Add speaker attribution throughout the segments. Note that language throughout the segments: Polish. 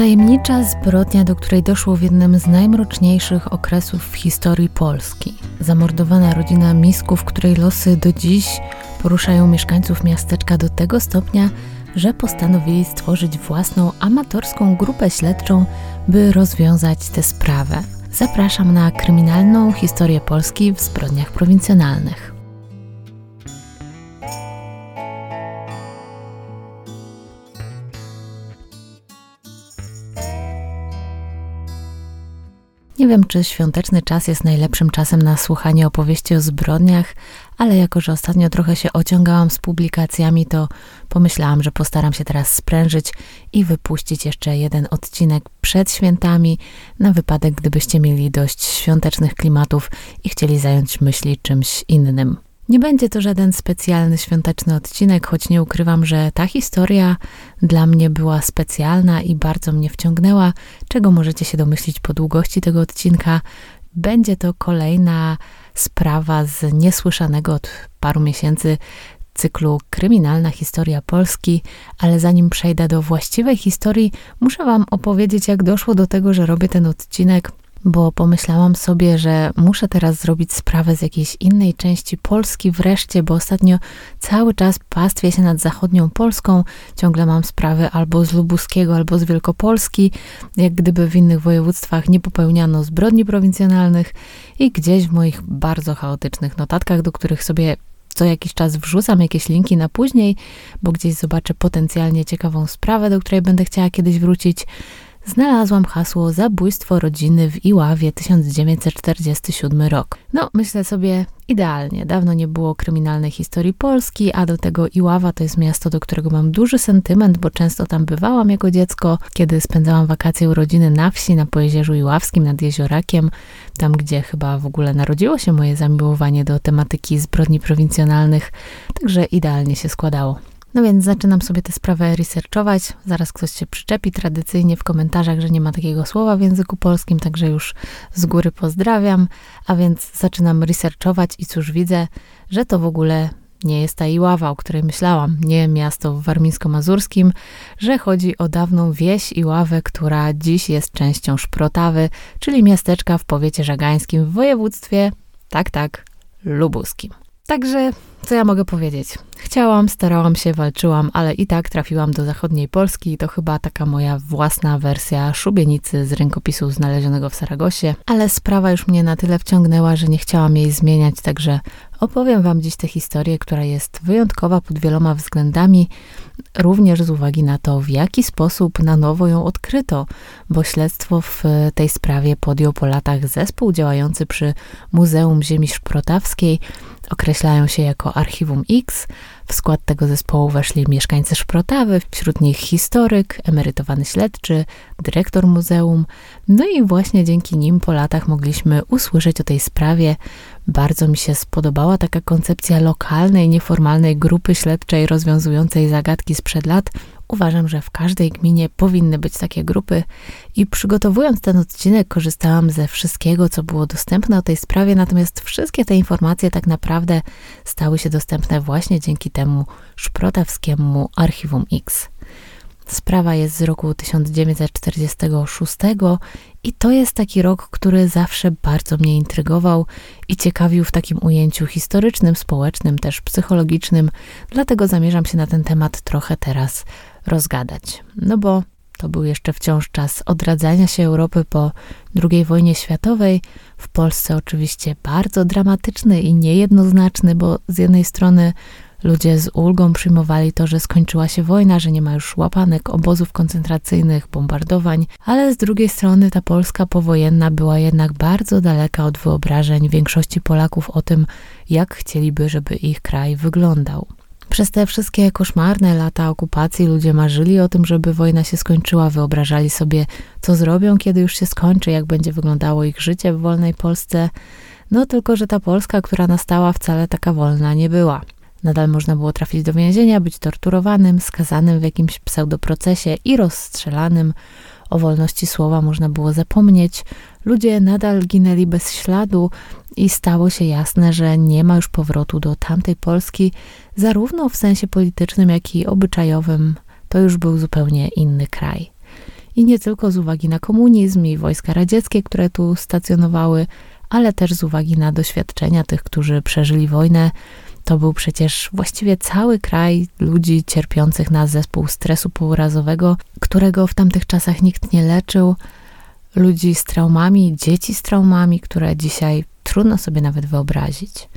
Speaker 1: Tajemnicza zbrodnia, do której doszło w jednym z najmroczniejszych okresów w historii Polski. Zamordowana rodzina Misków, której losy do dziś poruszają mieszkańców miasteczka do tego stopnia, że postanowili stworzyć własną amatorską grupę śledczą, by rozwiązać tę sprawę. Zapraszam na kryminalną historię Polski w zbrodniach prowincjonalnych. Nie wiem, czy świąteczny czas jest najlepszym czasem na słuchanie opowieści o zbrodniach, ale jako, że ostatnio trochę się ociągałam z publikacjami, to pomyślałam, że postaram się teraz sprężyć i wypuścić jeszcze jeden odcinek przed świętami, na wypadek, gdybyście mieli dość świątecznych klimatów i chcieli zająć myśli czymś innym. Nie będzie to żaden specjalny świąteczny odcinek, choć nie ukrywam, że ta historia dla mnie była specjalna i bardzo mnie wciągnęła, czego możecie się domyślić po długości tego odcinka. Będzie to kolejna sprawa z niesłyszanego od paru miesięcy cyklu Kryminalna Historia Polski, ale zanim przejdę do właściwej historii, muszę Wam opowiedzieć, jak doszło do tego, że robię ten odcinek bo pomyślałam sobie, że muszę teraz zrobić sprawę z jakiejś innej części Polski wreszcie, bo ostatnio cały czas pastwię się nad zachodnią Polską. Ciągle mam sprawy albo z Lubuskiego, albo z Wielkopolski, jak gdyby w innych województwach nie popełniano zbrodni prowincjonalnych i gdzieś w moich bardzo chaotycznych notatkach, do których sobie co jakiś czas wrzucam jakieś linki na później, bo gdzieś zobaczę potencjalnie ciekawą sprawę, do której będę chciała kiedyś wrócić znalazłam hasło Zabójstwo rodziny w Iławie 1947 rok. No, myślę sobie, idealnie. Dawno nie było kryminalnej historii Polski, a do tego Iława to jest miasto, do którego mam duży sentyment, bo często tam bywałam jako dziecko, kiedy spędzałam wakacje u rodziny na wsi, na Pojezierzu Iławskim, nad Jeziorakiem, tam gdzie chyba w ogóle narodziło się moje zamiłowanie do tematyki zbrodni prowincjonalnych, także idealnie się składało. No więc zaczynam sobie tę sprawę researchować. Zaraz ktoś się przyczepi tradycyjnie w komentarzach, że nie ma takiego słowa w języku polskim, także już z góry pozdrawiam. A więc zaczynam researchować i cóż widzę, że to w ogóle nie jest ta Iława, o której myślałam, nie miasto w warmińsko-mazurskim, że chodzi o dawną wieś Iławę, która dziś jest częścią Szprotawy, czyli miasteczka w powiecie żagańskim w województwie, tak, tak, lubuskim. Także, co ja mogę powiedzieć? Chciałam, starałam się, walczyłam, ale i tak trafiłam do zachodniej Polski. To chyba taka moja własna wersja szubienicy z rękopisu znalezionego w Saragosie. Ale sprawa już mnie na tyle wciągnęła, że nie chciałam jej zmieniać, także opowiem Wam dziś tę historię, która jest wyjątkowa pod wieloma względami, również z uwagi na to, w jaki sposób na nowo ją odkryto, bo śledztwo w tej sprawie podjął po latach zespół działający przy Muzeum Ziemi Szprotawskiej, określają się jako Archiwum X. W skład tego zespołu weszli mieszkańcy Szprotawy, wśród nich historyk, emerytowany śledczy, dyrektor muzeum. No i właśnie dzięki nim po latach mogliśmy usłyszeć o tej sprawie. Bardzo mi się spodobała taka koncepcja lokalnej, nieformalnej grupy śledczej rozwiązującej zagadki sprzed lat. Uważam, że w każdej gminie powinny być takie grupy i przygotowując ten odcinek korzystałam ze wszystkiego, co było dostępne o tej sprawie, natomiast wszystkie te informacje tak naprawdę stały się dostępne właśnie dzięki temu szprotawskiemu Archiwum X. Sprawa jest z roku 1946 i to jest taki rok, który zawsze bardzo mnie intrygował i ciekawił w takim ujęciu historycznym, społecznym, też psychologicznym, dlatego zamierzam się na ten temat trochę teraz rozgadać. No bo to był jeszcze wciąż czas odradzania się Europy po II wojnie światowej. W Polsce oczywiście bardzo dramatyczny i niejednoznaczny, bo z jednej strony ludzie z ulgą przyjmowali to, że skończyła się wojna, że nie ma już łapanek, obozów koncentracyjnych, bombardowań, ale z drugiej strony ta Polska powojenna była jednak bardzo daleka od wyobrażeń większości Polaków o tym, jak chcieliby, żeby ich kraj wyglądał. Przez te wszystkie koszmarne lata okupacji ludzie marzyli o tym, żeby wojna się skończyła, wyobrażali sobie, co zrobią, kiedy już się skończy, jak będzie wyglądało ich życie w wolnej Polsce. No tylko, że ta Polska, która nastała, wcale taka wolna nie była. Nadal można było trafić do więzienia, być torturowanym, skazanym w jakimś pseudoprocesie i rozstrzelanym. O wolności słowa można było zapomnieć. Ludzie nadal ginęli bez śladu i stało się jasne, że nie ma już powrotu do tamtej Polski, zarówno w sensie politycznym, jak i obyczajowym. To już był zupełnie inny kraj. i nie tylko z uwagi na komunizm i wojska radzieckie, które tu stacjonowały, ale też z uwagi na doświadczenia tych, którzy przeżyli wojnę. To był przecież właściwie cały kraj ludzi cierpiących na zespół stresu pourazowego, którego w tamtych czasach nikt nie leczył. Ludzi z traumami, dzieci z traumami, które dzisiaj trudno sobie nawet wyobrazić.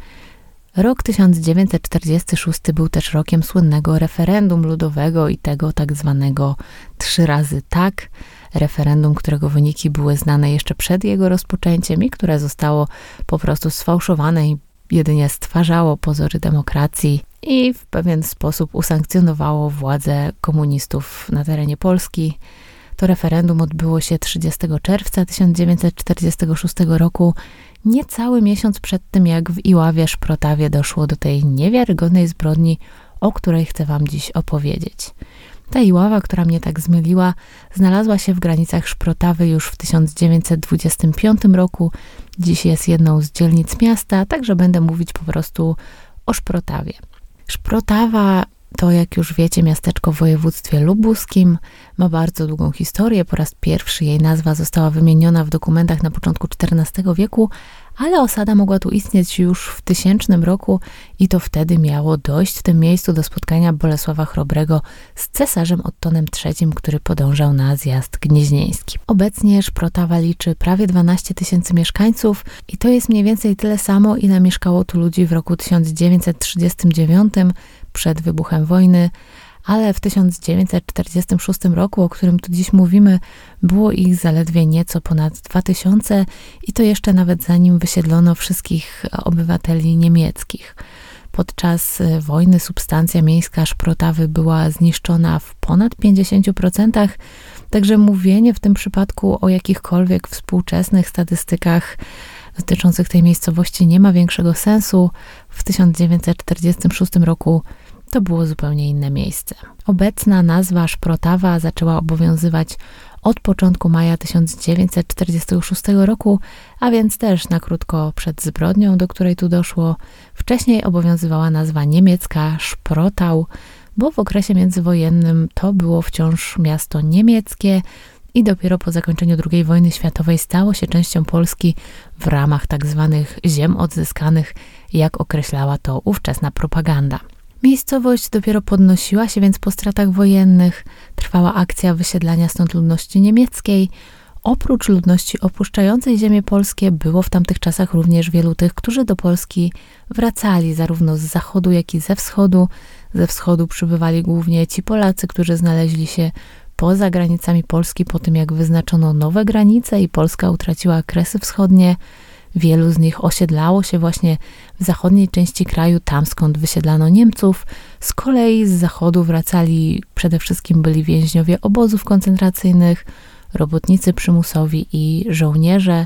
Speaker 1: Rok 1946 był też rokiem słynnego referendum ludowego i tego tak zwanego trzy razy tak, referendum, którego wyniki były znane jeszcze przed jego rozpoczęciem i które zostało po prostu sfałszowane i jedynie stwarzało pozory demokracji i w pewien sposób usankcjonowało władzę komunistów na terenie Polski. To referendum odbyło się 30 czerwca 1946 roku, niecały miesiąc przed tym, jak w Iławie Szprotawie doszło do tej niewiarygodnej zbrodni, o której chcę Wam dziś opowiedzieć. Ta Iława, która mnie tak zmyliła, znalazła się w granicach Szprotawy już w 1925 roku. Dziś jest jedną z dzielnic miasta, także będę mówić po prostu o Szprotawie. Szprotawa to, jak już wiecie, miasteczko w województwie lubuskim ma bardzo długą historię. Po raz pierwszy jej nazwa została wymieniona w dokumentach na początku XIV wieku, ale osada mogła tu istnieć już w tysięcznym roku i to wtedy miało dojść w tym miejscu do spotkania Bolesława Chrobrego z cesarzem Ottonem III, który podążał na zjazd gnieźnieński. Obecnie Szprotawa liczy prawie 12 tysięcy mieszkańców i to jest mniej więcej tyle samo, ile mieszkało tu ludzi w roku 1939 przed wybuchem wojny, ale w 1946 roku, o którym tu dziś mówimy, było ich zaledwie nieco ponad 2000 i to jeszcze nawet zanim wysiedlono wszystkich obywateli niemieckich. Podczas wojny substancja miejska Szprotawy była zniszczona w ponad 50%, także mówienie w tym przypadku o jakichkolwiek współczesnych statystykach dotyczących tej miejscowości nie ma większego sensu. W 1946 roku to było zupełnie inne miejsce. Obecna nazwa Szprotawa zaczęła obowiązywać od początku maja 1946 roku, a więc też na krótko przed zbrodnią, do której tu doszło. Wcześniej obowiązywała nazwa niemiecka Szprotał, bo w okresie międzywojennym to było wciąż miasto niemieckie i dopiero po zakończeniu II wojny światowej stało się częścią Polski w ramach tzw. Tak ziem odzyskanych, jak określała to ówczesna propaganda. Miejscowość dopiero podnosiła się więc po stratach wojennych, trwała akcja wysiedlania stąd ludności niemieckiej. Oprócz ludności opuszczającej ziemię polskie, było w tamtych czasach również wielu tych, którzy do Polski wracali zarówno z zachodu, jak i ze wschodu. Ze wschodu przybywali głównie ci Polacy, którzy znaleźli się poza granicami Polski po tym, jak wyznaczono nowe granice i Polska utraciła kresy wschodnie. Wielu z nich osiedlało się właśnie w zachodniej części kraju, tam skąd wysiedlano Niemców. Z kolei z zachodu wracali przede wszystkim byli więźniowie obozów koncentracyjnych, robotnicy przymusowi i żołnierze.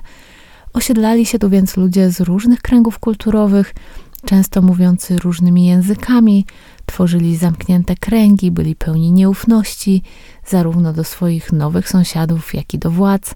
Speaker 1: Osiedlali się tu więc ludzie z różnych kręgów kulturowych, często mówiący różnymi językami, tworzyli zamknięte kręgi, byli pełni nieufności zarówno do swoich nowych sąsiadów, jak i do władz.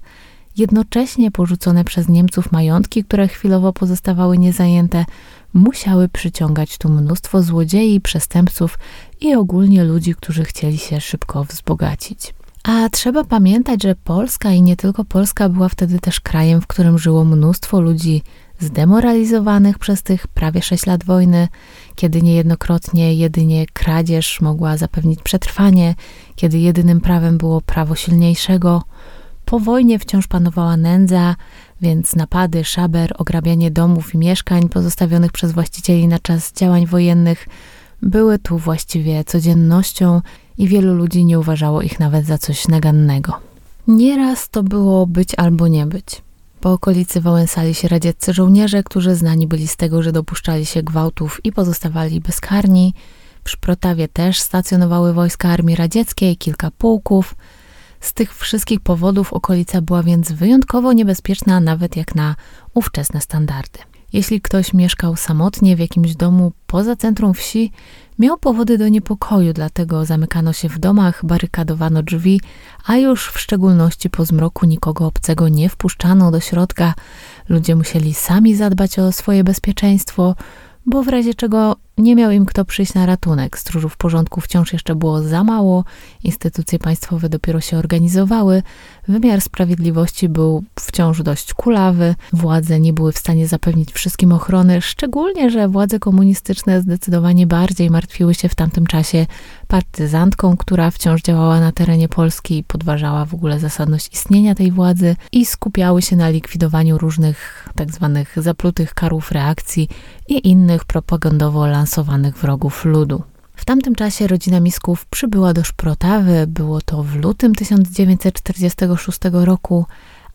Speaker 1: Jednocześnie porzucone przez Niemców majątki, które chwilowo pozostawały niezajęte, musiały przyciągać tu mnóstwo złodziei, przestępców i ogólnie ludzi, którzy chcieli się szybko wzbogacić. A trzeba pamiętać, że Polska i nie tylko Polska była wtedy też krajem, w którym żyło mnóstwo ludzi zdemoralizowanych przez tych prawie 6 lat wojny, kiedy niejednokrotnie jedynie kradzież mogła zapewnić przetrwanie, kiedy jedynym prawem było prawo silniejszego. Po wojnie wciąż panowała nędza, więc napady, szaber, ograbianie domów i mieszkań pozostawionych przez właścicieli na czas działań wojennych były tu właściwie codziennością i wielu ludzi nie uważało ich nawet za coś nagannego. Nieraz to było być albo nie być. Po okolicy wałęsali się radzieccy żołnierze, którzy znani byli z tego, że dopuszczali się gwałtów i pozostawali bezkarni. W Szprotawie też stacjonowały wojska armii radzieckiej, kilka pułków – z tych wszystkich powodów okolica była więc wyjątkowo niebezpieczna, nawet jak na ówczesne standardy. Jeśli ktoś mieszkał samotnie w jakimś domu poza centrum wsi, miał powody do niepokoju, dlatego zamykano się w domach, barykadowano drzwi, a już w szczególności po zmroku nikogo obcego nie wpuszczano do środka. Ludzie musieli sami zadbać o swoje bezpieczeństwo, bo w razie czego nie miał im kto przyjść na ratunek. Stróżów porządku wciąż jeszcze było za mało, instytucje państwowe dopiero się organizowały, wymiar sprawiedliwości był wciąż dość kulawy, władze nie były w stanie zapewnić wszystkim ochrony, szczególnie, że władze komunistyczne zdecydowanie bardziej martwiły się w tamtym czasie partyzantką, która wciąż działała na terenie Polski i podważała w ogóle zasadność istnienia tej władzy i skupiały się na likwidowaniu różnych tak zwanych zaplutych karów reakcji i innych propagandowo lansowanych wrogów ludu. W tamtym czasie rodzina Misków przybyła do Szprotawy, było to w lutym 1946 roku.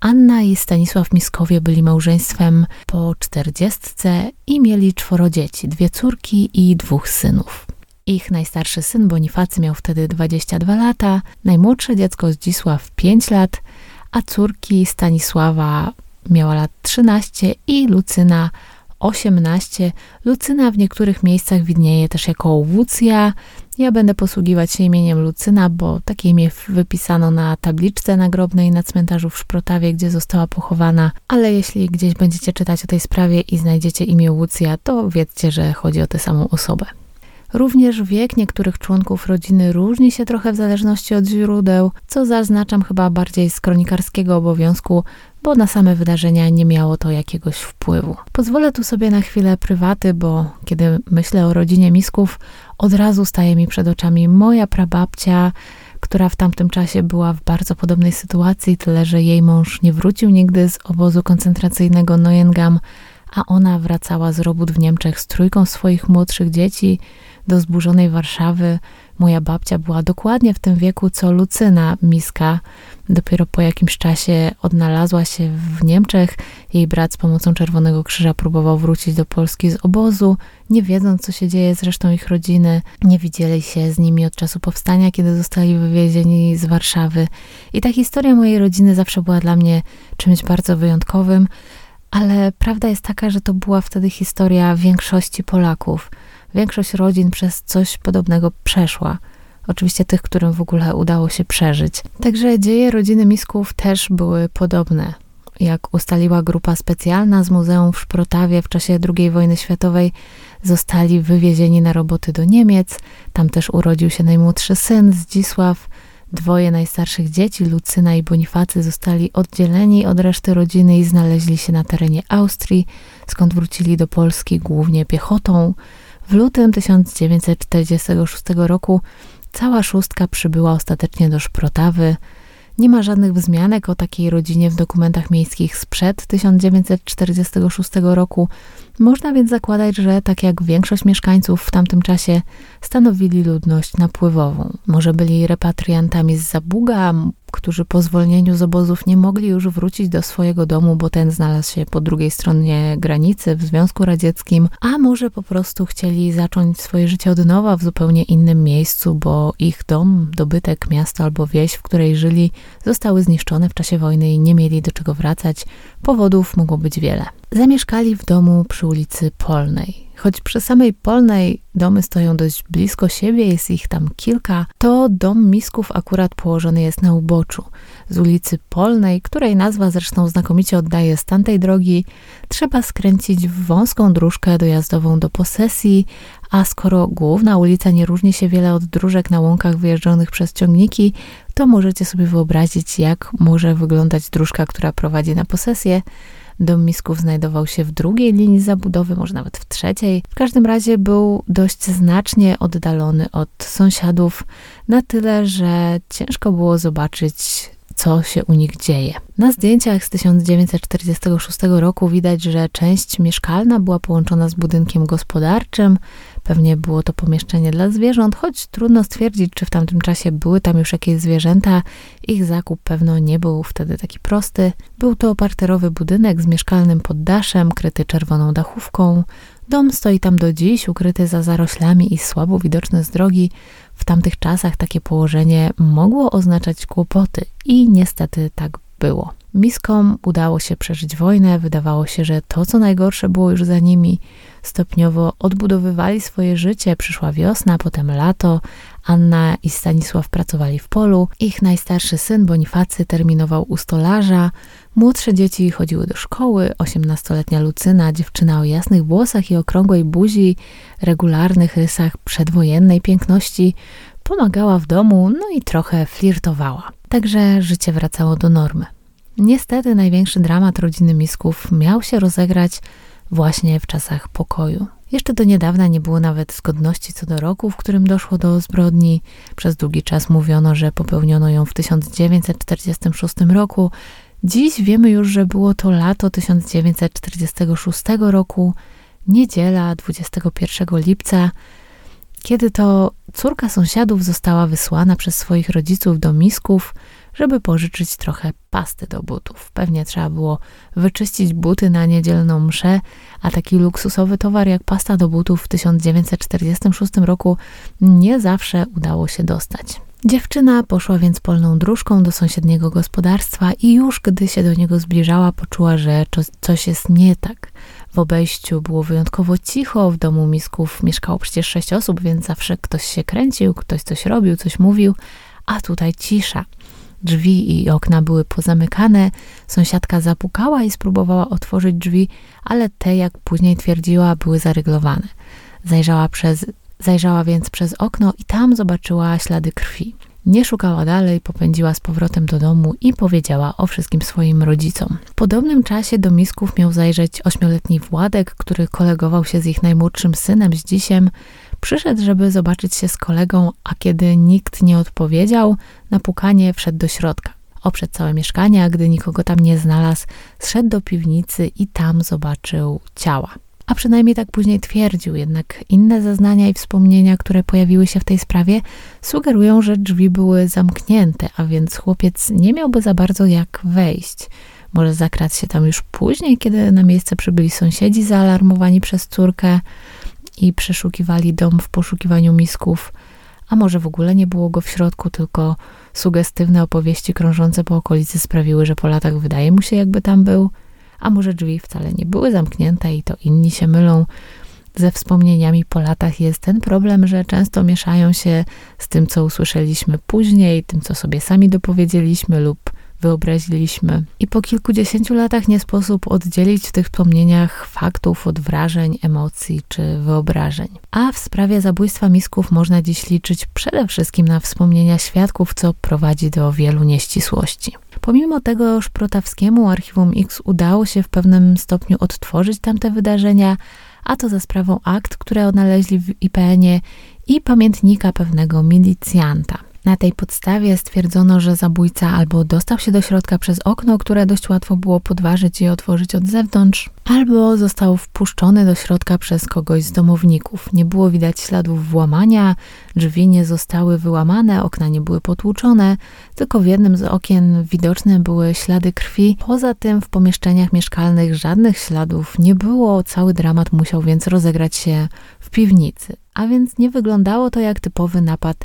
Speaker 1: Anna i Stanisław Miskowie byli małżeństwem po czterdziestce i mieli czworo dzieci, dwie córki i dwóch synów. Ich najstarszy syn Bonifacy miał wtedy 22 lata, najmłodsze dziecko Zdzisław 5 lat, a córki Stanisława miała lat 13 i Lucyna 18. Lucyna w niektórych miejscach widnieje też jako Łucja. Ja będę posługiwać się imieniem Lucyna, bo takie imię wypisano na tabliczce nagrobnej na cmentarzu w Szprotawie, gdzie została pochowana. Ale jeśli gdzieś będziecie czytać o tej sprawie i znajdziecie imię Łucja, to wiedzcie, że chodzi o tę samą osobę. Również wiek niektórych członków rodziny różni się trochę w zależności od źródeł, co zaznaczam chyba bardziej z kronikarskiego obowiązku, bo na same wydarzenia nie miało to jakiegoś wpływu. Pozwolę tu sobie na chwilę prywaty, bo kiedy myślę o rodzinie Misków, od razu staje mi przed oczami moja prababcia, która w tamtym czasie była w bardzo podobnej sytuacji, tyle że jej mąż nie wrócił nigdy z obozu koncentracyjnego Neuengamme, a ona wracała z robót w Niemczech z trójką swoich młodszych dzieci do zburzonej Warszawy. Moja babcia była dokładnie w tym wieku co Lucyna Miska. Dopiero po jakimś czasie odnalazła się w Niemczech. Jej brat z pomocą Czerwonego Krzyża próbował wrócić do Polski z obozu, nie wiedząc, co się dzieje z resztą ich rodziny. Nie widzieli się z nimi od czasu powstania, kiedy zostali wywiezieni z Warszawy. I ta historia mojej rodziny zawsze była dla mnie czymś bardzo wyjątkowym. Ale prawda jest taka, że to była wtedy historia większości Polaków. Większość rodzin przez coś podobnego przeszła. Oczywiście tych, którym w ogóle udało się przeżyć. Także dzieje rodziny Misków też były podobne. Jak ustaliła grupa specjalna z Muzeum w Szprotawie w czasie II wojny światowej, zostali wywiezieni na roboty do Niemiec. Tam też urodził się najmłodszy syn Zdzisław. Dwoje najstarszych dzieci, Lucyna i Bonifacy, zostali oddzieleni od reszty rodziny i znaleźli się na terenie Austrii, skąd wrócili do Polski głównie piechotą. W lutym 1946 roku cała szóstka przybyła ostatecznie do Szprotawy. Nie ma żadnych wzmianek o takiej rodzinie w dokumentach miejskich sprzed 1946 roku. Można więc zakładać, że tak jak większość mieszkańców w tamtym czasie stanowili ludność napływową. Może byli repatriantami z Zabuga, którzy po zwolnieniu z obozów nie mogli już wrócić do swojego domu, bo ten znalazł się po drugiej stronie granicy w Związku Radzieckim, a może po prostu chcieli zacząć swoje życie od nowa w zupełnie innym miejscu, bo ich dom, dobytek, miasto albo wieś, w której żyli, zostały zniszczone w czasie wojny i nie mieli do czego wracać. Powodów mogło być wiele. Zamieszkali w domu przy ulicy Polnej. Choć przy samej Polnej domy stoją dość blisko siebie, jest ich tam kilka, to dom Misków akurat położony jest na uboczu. Z ulicy Polnej, której nazwa zresztą znakomicie oddaje stan tej drogi, trzeba skręcić w wąską dróżkę dojazdową do posesji, a skoro główna ulica nie różni się wiele od dróżek na łąkach wyjeżdżonych przez ciągniki, to możecie sobie wyobrazić, jak może wyglądać dróżka, która prowadzi na posesję. Dom Misków znajdował się w drugiej linii zabudowy, może nawet w trzeciej. W każdym razie był dość znacznie oddalony od sąsiadów, na tyle, że ciężko było zobaczyć co się u nich dzieje. Na zdjęciach z 1946 roku widać, że część mieszkalna była połączona z budynkiem gospodarczym. Pewnie było to pomieszczenie dla zwierząt, choć trudno stwierdzić, czy w tamtym czasie były tam już jakieś zwierzęta. Ich zakup pewno nie był wtedy taki prosty. Był to parterowy budynek z mieszkalnym poddaszem, kryty czerwoną dachówką. Dom stoi tam do dziś, ukryty za zaroślami i słabo widoczny z drogi. W tamtych czasach takie położenie mogło oznaczać kłopoty i niestety tak było. Miskom udało się przeżyć wojnę, wydawało się, że to co najgorsze było już za nimi. Stopniowo odbudowywali swoje życie. Przyszła wiosna, potem lato. Anna i Stanisław pracowali w polu. Ich najstarszy syn Bonifacy terminował u stolarza. Młodsze dzieci chodziły do szkoły. Osiemnastoletnia Lucyna, dziewczyna o jasnych włosach i okrągłej buzi, regularnych rysach przedwojennej piękności, pomagała w domu, no i trochę flirtowała. Także życie wracało do normy. Niestety największy dramat rodziny Misków miał się rozegrać właśnie w czasach pokoju. Jeszcze do niedawna nie było nawet zgodności co do roku, w którym doszło do zbrodni. Przez długi czas mówiono, że popełniono ją w 1946 roku. Dziś wiemy już, że było to lato 1946 roku, niedziela 21 lipca, kiedy to córka sąsiadów została wysłana przez swoich rodziców do Misków, żeby pożyczyć trochę pasty do butów. Pewnie trzeba było wyczyścić buty na niedzielną mszę, a taki luksusowy towar jak pasta do butów w 1946 roku nie zawsze udało się dostać. Dziewczyna poszła więc polną dróżką do sąsiedniego gospodarstwa i już gdy się do niego zbliżała, poczuła, że coś jest nie tak. W obejściu było wyjątkowo cicho, w domu misków mieszkało przecież sześć osób, więc zawsze ktoś się kręcił, ktoś coś robił, coś mówił, a tutaj cisza. Drzwi i okna były pozamykane. Sąsiadka zapukała i spróbowała otworzyć drzwi, ale te, jak później twierdziła, były zaryglowane. Zajrzała, przez, zajrzała więc przez okno i tam zobaczyła ślady krwi. Nie szukała dalej, popędziła z powrotem do domu i powiedziała o wszystkim swoim rodzicom. W podobnym czasie do misków miał zajrzeć ośmioletni Władek, który kolegował się z ich najmłodszym synem, z dzisiem. Przyszedł, żeby zobaczyć się z kolegą, a kiedy nikt nie odpowiedział, na pukanie wszedł do środka. Oprzedł całe mieszkanie, a gdy nikogo tam nie znalazł, zszedł do piwnicy i tam zobaczył ciała. A przynajmniej tak później twierdził, jednak inne zeznania i wspomnienia, które pojawiły się w tej sprawie, sugerują, że drzwi były zamknięte, a więc chłopiec nie miałby za bardzo jak wejść. Może zakradł się tam już później, kiedy na miejsce przybyli sąsiedzi zaalarmowani przez córkę i przeszukiwali dom w poszukiwaniu misków, a może w ogóle nie było go w środku, tylko sugestywne opowieści krążące po okolicy sprawiły, że po latach wydaje mu się, jakby tam był, a może drzwi wcale nie były zamknięte i to inni się mylą. Ze wspomnieniami po latach jest ten problem, że często mieszają się z tym, co usłyszeliśmy później, tym, co sobie sami dopowiedzieliśmy lub wyobraziliśmy. I po kilkudziesięciu latach nie sposób oddzielić w tych wspomnieniach faktów od wrażeń, emocji czy wyobrażeń. A w sprawie zabójstwa misków można dziś liczyć przede wszystkim na wspomnienia świadków, co prowadzi do wielu nieścisłości. Pomimo tego Szprotawskiemu Archiwum X udało się w pewnym stopniu odtworzyć tamte wydarzenia, a to za sprawą akt, które odnaleźli w IPN-ie i pamiętnika pewnego milicjanta. Na tej podstawie stwierdzono, że zabójca albo dostał się do środka przez okno, które dość łatwo było podważyć i otworzyć od zewnątrz, albo został wpuszczony do środka przez kogoś z domowników. Nie było widać śladów włamania, drzwi nie zostały wyłamane, okna nie były potłuczone, tylko w jednym z okien widoczne były ślady krwi. Poza tym w pomieszczeniach mieszkalnych żadnych śladów nie było, cały dramat musiał więc rozegrać się w piwnicy. A więc nie wyglądało to jak typowy napad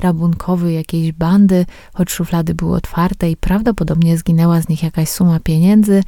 Speaker 1: rabunkowy jakiejś bandy, choć szuflady były otwarte i prawdopodobnie zginęła z nich jakaś suma pieniędzy.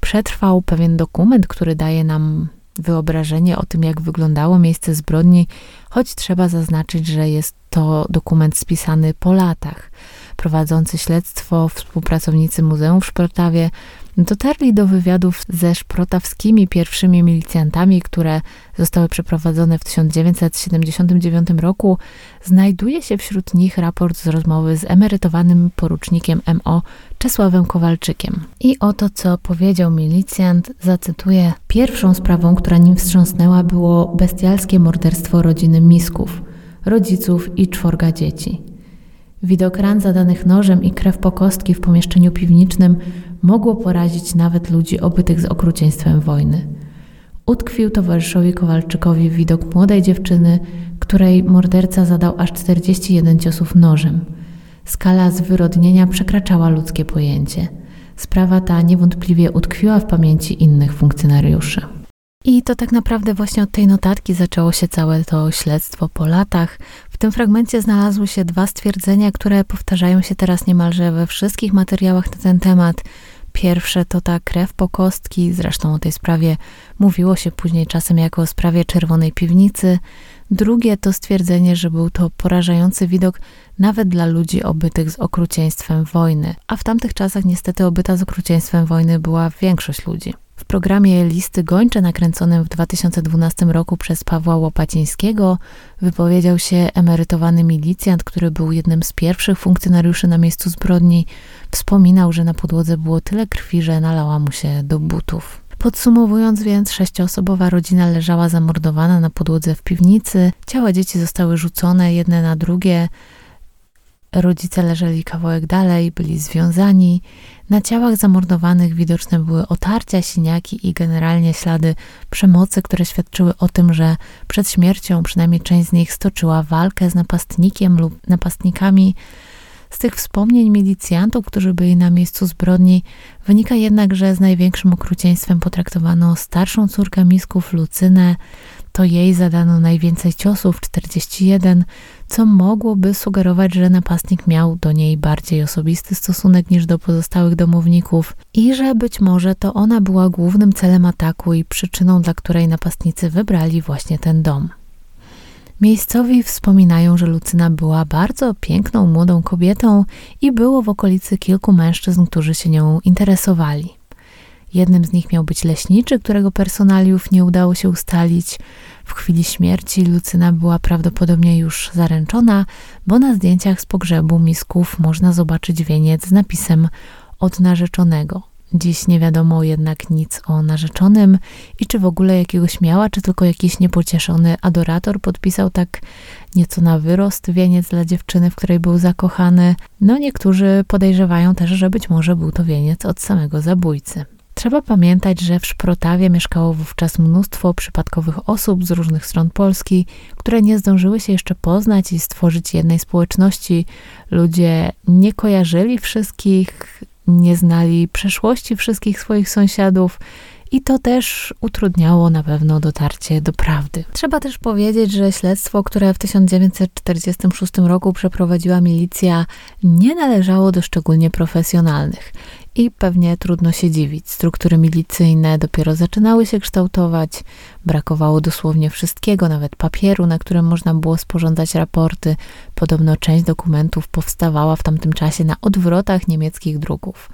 Speaker 1: Przetrwał pewien dokument, który daje nam wyobrażenie o tym, jak wyglądało miejsce zbrodni, choć trzeba zaznaczyć, że jest to dokument spisany po latach. Prowadzący śledztwo współpracownicy Muzeum w Szportawie dotarli do wywiadów ze szprotawskimi pierwszymi milicjantami, które zostały przeprowadzone w 1979 roku. Znajduje się wśród nich raport z rozmowy z emerytowanym porucznikiem MO Czesławem Kowalczykiem. I oto co powiedział milicjant, zacytuję: Pierwszą sprawą, która nim wstrząsnęła, było bestialskie morderstwo rodziny Misków, rodziców i czworga dzieci. Widok ran zadanych nożem i krew po kostki w pomieszczeniu piwniczym mogło porazić nawet ludzi obytych z okrucieństwem wojny. Utkwił towarzyszowi Kowalczykowi widok młodej dziewczyny, której morderca zadał aż 41 ciosów nożem. Skala zwyrodnienia przekraczała ludzkie pojęcie. Sprawa ta niewątpliwie utkwiła w pamięci innych funkcjonariuszy. I to tak naprawdę właśnie od tej notatki zaczęło się całe to śledztwo po latach. W tym fragmencie znalazły się dwa stwierdzenia, które powtarzają się teraz niemalże we wszystkich materiałach na ten temat. Pierwsze to ta krew po kostki, zresztą o tej sprawie mówiło się później czasem jako o sprawie czerwonej piwnicy. Drugie to stwierdzenie, że był to porażający widok nawet dla ludzi obytych z okrucieństwem wojny, a w tamtych czasach niestety obyta z okrucieństwem wojny była większość ludzi. Programie Listy Gończe nakręconym w 2012 roku przez Pawła Łopacińskiego wypowiedział się emerytowany milicjant, który był jednym z pierwszych funkcjonariuszy na miejscu zbrodni. Wspominał, że na podłodze było tyle krwi, że nalała mu się do butów. Podsumowując więc, sześcioosobowa rodzina leżała zamordowana na podłodze w piwnicy. Ciała dzieci zostały rzucone jedne na drugie. Rodzice leżeli kawałek dalej, byli związani. Na ciałach zamordowanych widoczne były otarcia, siniaki i generalnie ślady przemocy, które świadczyły o tym, że przed śmiercią przynajmniej część z nich stoczyła walkę z napastnikiem lub napastnikami. Z tych wspomnień milicjantów, którzy byli na miejscu zbrodni, wynika jednak, że z największym okrucieństwem potraktowano starszą córkę misków Lucynę. To jej zadano najwięcej ciosów 41, co mogłoby sugerować, że napastnik miał do niej bardziej osobisty stosunek niż do pozostałych domowników i że być może to ona była głównym celem ataku i przyczyną, dla której napastnicy wybrali właśnie ten dom. Miejscowi wspominają, że Lucyna była bardzo piękną, młodą kobietą i było w okolicy kilku mężczyzn, którzy się nią interesowali. Jednym z nich miał być leśniczy, którego personaliów nie udało się ustalić. W chwili śmierci Lucyna była prawdopodobnie już zaręczona, bo na zdjęciach z pogrzebu misków można zobaczyć wieniec z napisem od narzeczonego. Dziś nie wiadomo jednak nic o narzeczonym i czy w ogóle jakiegoś miała, czy tylko jakiś niepocieszony adorator podpisał tak nieco na wyrost wieniec dla dziewczyny, w której był zakochany. No niektórzy podejrzewają też, że być może był to wieniec od samego zabójcy. Trzeba pamiętać, że w Szprotawie mieszkało wówczas mnóstwo przypadkowych osób z różnych stron Polski, które nie zdążyły się jeszcze poznać i stworzyć jednej społeczności. Ludzie nie kojarzyli wszystkich, nie znali przeszłości wszystkich swoich sąsiadów. I to też utrudniało na pewno dotarcie do prawdy. Trzeba też powiedzieć, że śledztwo, które w 1946 roku przeprowadziła milicja, nie należało do szczególnie profesjonalnych. I pewnie trudno się dziwić. Struktury milicyjne dopiero zaczynały się kształtować, brakowało dosłownie wszystkiego, nawet papieru, na którym można było sporządzać raporty. Podobno część dokumentów powstawała w tamtym czasie na odwrotach niemieckich druków.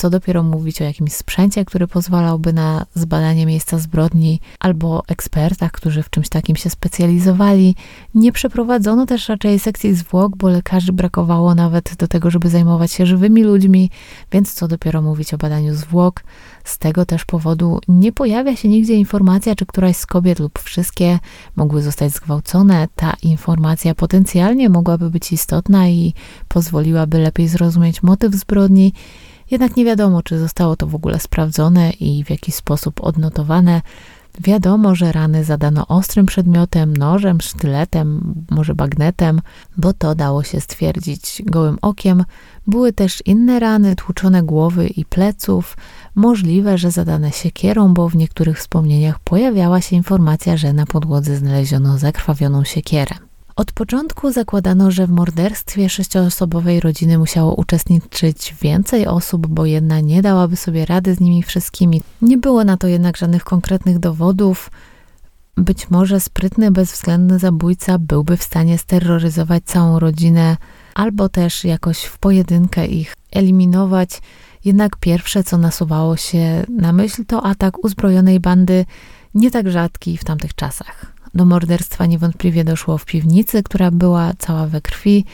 Speaker 1: Co dopiero mówić o jakimś sprzęcie, który pozwalałby na zbadanie miejsca zbrodni, albo ekspertach, którzy w czymś takim się specjalizowali. Nie przeprowadzono też raczej sekcji zwłok, bo lekarzy brakowało nawet do tego, żeby zajmować się żywymi ludźmi, więc co dopiero mówić o badaniu zwłok. Z tego też powodu nie pojawia się nigdzie informacja, czy któraś z kobiet lub wszystkie mogły zostać zgwałcone. Ta informacja potencjalnie mogłaby być istotna i pozwoliłaby lepiej zrozumieć motyw zbrodni. Jednak nie wiadomo, czy zostało to w ogóle sprawdzone i w jaki sposób odnotowane. Wiadomo, że rany zadano ostrym przedmiotem, nożem, sztyletem, może bagnetem, bo to dało się stwierdzić gołym okiem. Były też inne rany, tłuczone głowy i pleców, możliwe, że zadane siekierą, bo w niektórych wspomnieniach pojawiała się informacja, że na podłodze znaleziono zakrwawioną siekierę. Od początku zakładano, że w morderstwie sześcioosobowej rodziny musiało uczestniczyć więcej osób, bo jedna nie dałaby sobie rady z nimi wszystkimi. Nie było na to jednak żadnych konkretnych dowodów. Być może sprytny, bezwzględny zabójca byłby w stanie steroryzować całą rodzinę, albo też jakoś w pojedynkę ich eliminować. Jednak pierwsze, co nasuwało się na myśl, to atak uzbrojonej bandy, nie tak rzadki w tamtych czasach. Do morderstwa niewątpliwie doszło w piwnicy, która była cała we krwi.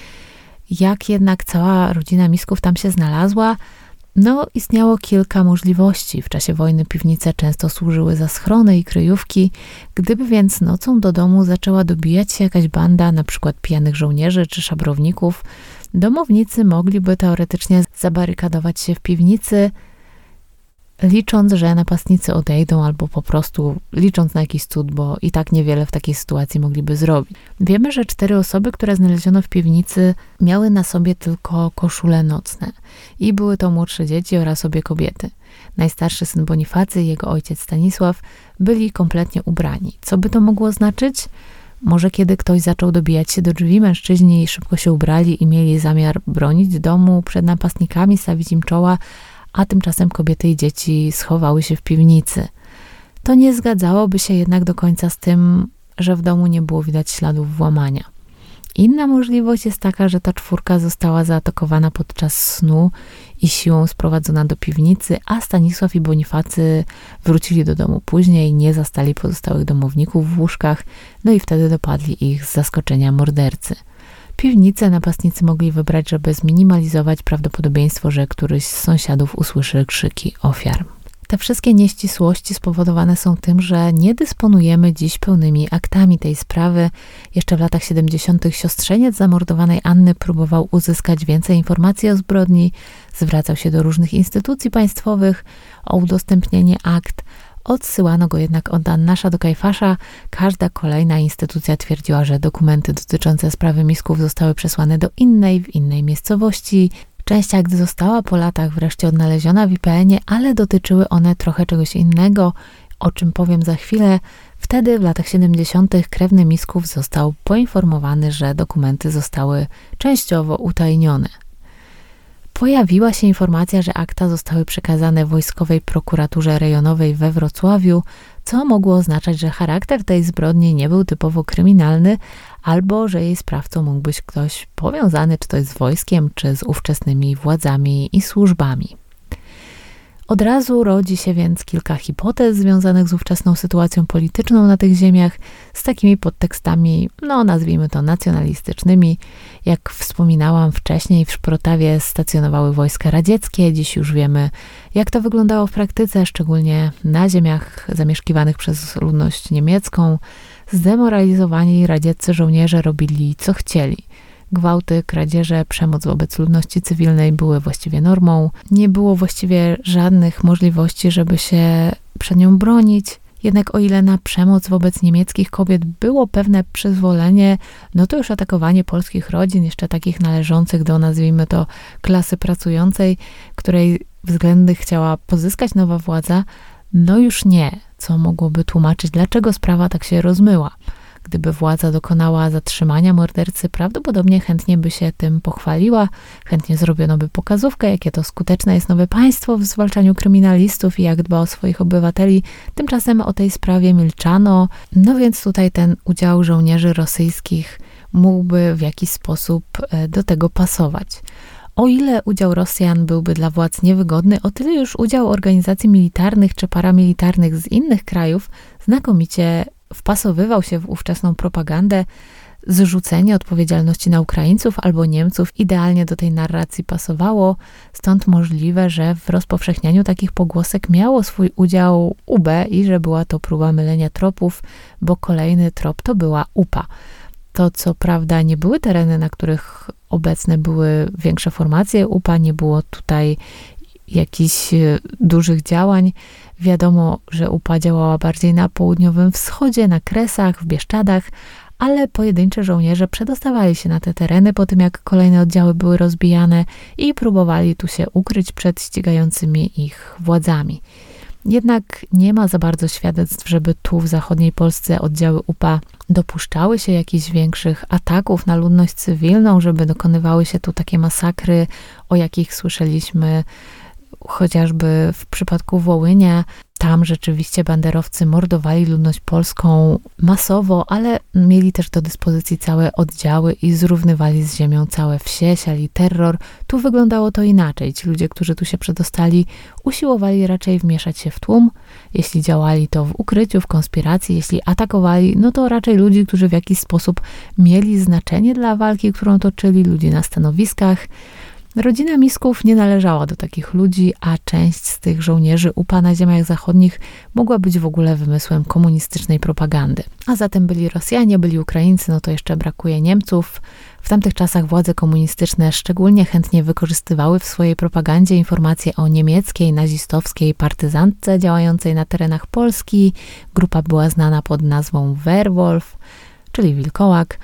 Speaker 1: Jak jednak cała rodzina misków tam się znalazła, no, istniało kilka możliwości. W czasie wojny piwnice często służyły za schrony i kryjówki. Gdyby więc nocą do domu zaczęła dobijać się jakaś banda, na przykład pijanych żołnierzy czy szabrowników, domownicy mogliby teoretycznie zabarykadować się w piwnicy, licząc, że napastnicy odejdą, albo po prostu licząc na jakiś cud, bo i tak niewiele w takiej sytuacji mogliby zrobić. Wiemy, że cztery osoby, które znaleziono w piwnicy, miały na sobie tylko koszule nocne i były to młodsze dzieci oraz obie kobiety. Najstarszy syn Bonifacy i jego ojciec Stanisław byli kompletnie ubrani. Co by to mogło znaczyć? Może kiedy ktoś zaczął dobijać się do drzwi, mężczyźni szybko się ubrali i mieli zamiar bronić domu przed napastnikami, stawić im czoła, a tymczasem kobiety i dzieci schowały się w piwnicy. To nie zgadzałoby się jednak do końca z tym, że w domu nie było widać śladów włamania. Inna możliwość jest taka, że ta czwórka została zaatakowana podczas snu i siłą sprowadzona do piwnicy, a Stanisław i Bonifacy wrócili do domu później, nie zastali pozostałych domowników w łóżkach, no i wtedy dopadli ich z zaskoczenia mordercy. Piwnicę napastnicy mogli wybrać, żeby zminimalizować prawdopodobieństwo, że któryś z sąsiadów usłyszy krzyki ofiar. Te wszystkie nieścisłości spowodowane są tym, że nie dysponujemy dziś pełnymi aktami tej sprawy. Jeszcze w latach 70. siostrzeniec zamordowanej Anny próbował uzyskać więcej informacji o zbrodni, zwracał się do różnych instytucji państwowych o udostępnienie akt. Odsyłano go jednak od Annasza do Kajfasza. Każda kolejna instytucja twierdziła, że dokumenty dotyczące sprawy Misków zostały przesłane do innej, w innej miejscowości. Część akt została po latach wreszcie odnaleziona w IPN-ie, ale dotyczyły one trochę czegoś innego, o czym powiem za chwilę. Wtedy w latach 70. krewny Misków został poinformowany, że dokumenty zostały częściowo utajnione. Pojawiła się informacja, że akta zostały przekazane Wojskowej Prokuraturze Rejonowej we Wrocławiu, co mogło oznaczać, że charakter tej zbrodni nie był typowo kryminalny, albo że jej sprawcą mógł być ktoś powiązany czy to z wojskiem, czy z ówczesnymi władzami i służbami. Od razu rodzi się więc kilka hipotez związanych z ówczesną sytuacją polityczną na tych ziemiach, z takimi podtekstami, no nazwijmy to nacjonalistycznymi. Jak wspominałam wcześniej, w Szprotawie stacjonowały wojska radzieckie, dziś już wiemy, jak to wyglądało w praktyce, szczególnie na ziemiach zamieszkiwanych przez ludność niemiecką. Zdemoralizowani radzieccy żołnierze robili co chcieli – Gwałty, kradzieże, przemoc wobec ludności cywilnej były właściwie normą. Nie było właściwie żadnych możliwości, żeby się przed nią bronić. Jednak o ile na przemoc wobec niemieckich kobiet było pewne przyzwolenie, no to już atakowanie polskich rodzin, jeszcze takich należących do, nazwijmy to, klasy pracującej, której względy chciała pozyskać nowa władza, no już nie, co mogłoby tłumaczyć, dlaczego sprawa tak się rozmyła. Gdyby władza dokonała zatrzymania mordercy, prawdopodobnie chętnie by się tym pochwaliła, chętnie zrobiono by pokazówkę, jakie to skuteczne jest nowe państwo w zwalczaniu kryminalistów i jak dba o swoich obywateli. Tymczasem o tej sprawie milczano, no więc tutaj ten udział żołnierzy rosyjskich mógłby w jakiś sposób e, do tego pasować. O ile udział Rosjan byłby dla władz niewygodny, o tyle już udział organizacji militarnych czy paramilitarnych z innych krajów znakomicie wpasowywał się w ówczesną propagandę, zrzucenie odpowiedzialności na Ukraińców albo Niemców idealnie do tej narracji pasowało, stąd możliwe, że w rozpowszechnianiu takich pogłosek miało swój udział UB i że była to próba mylenia tropów, bo kolejny trop to była UPA. To co prawda nie były tereny, na których obecne były większe formacje UPA, nie było tutaj jakichś e, dużych działań. Wiadomo, że UPA działała bardziej na południowym wschodzie, na Kresach, w Bieszczadach, ale pojedyncze żołnierze przedostawali się na te tereny po tym, jak kolejne oddziały były rozbijane i próbowali tu się ukryć przed ścigającymi ich władzami. Jednak nie ma za bardzo świadectw, żeby tu w zachodniej Polsce oddziały UPA dopuszczały się jakichś większych ataków na ludność cywilną, żeby dokonywały się tu takie masakry, o jakich słyszeliśmy chociażby w przypadku Wołynia, tam rzeczywiście banderowcy mordowali ludność polską masowo, ale mieli też do dyspozycji całe oddziały i zrównywali z ziemią całe wsie, siali terror. Tu wyglądało to inaczej. Ci ludzie, którzy tu się przedostali, usiłowali raczej wmieszać się w tłum. Jeśli działali to w ukryciu, w konspiracji, jeśli atakowali, no to raczej ludzi, którzy w jakiś sposób mieli znaczenie dla walki, którą toczyli, ludzi na stanowiskach. Rodzina Misków nie należała do takich ludzi, a część z tych żołnierzy UPA na ziemiach zachodnich mogła być w ogóle wymysłem komunistycznej propagandy. A zatem byli Rosjanie, byli Ukraińcy, no to jeszcze brakuje Niemców. W tamtych czasach władze komunistyczne szczególnie chętnie wykorzystywały w swojej propagandzie informacje o niemieckiej, nazistowskiej partyzantce działającej na terenach Polski. Grupa była znana pod nazwą Werwolf, czyli Wilkołak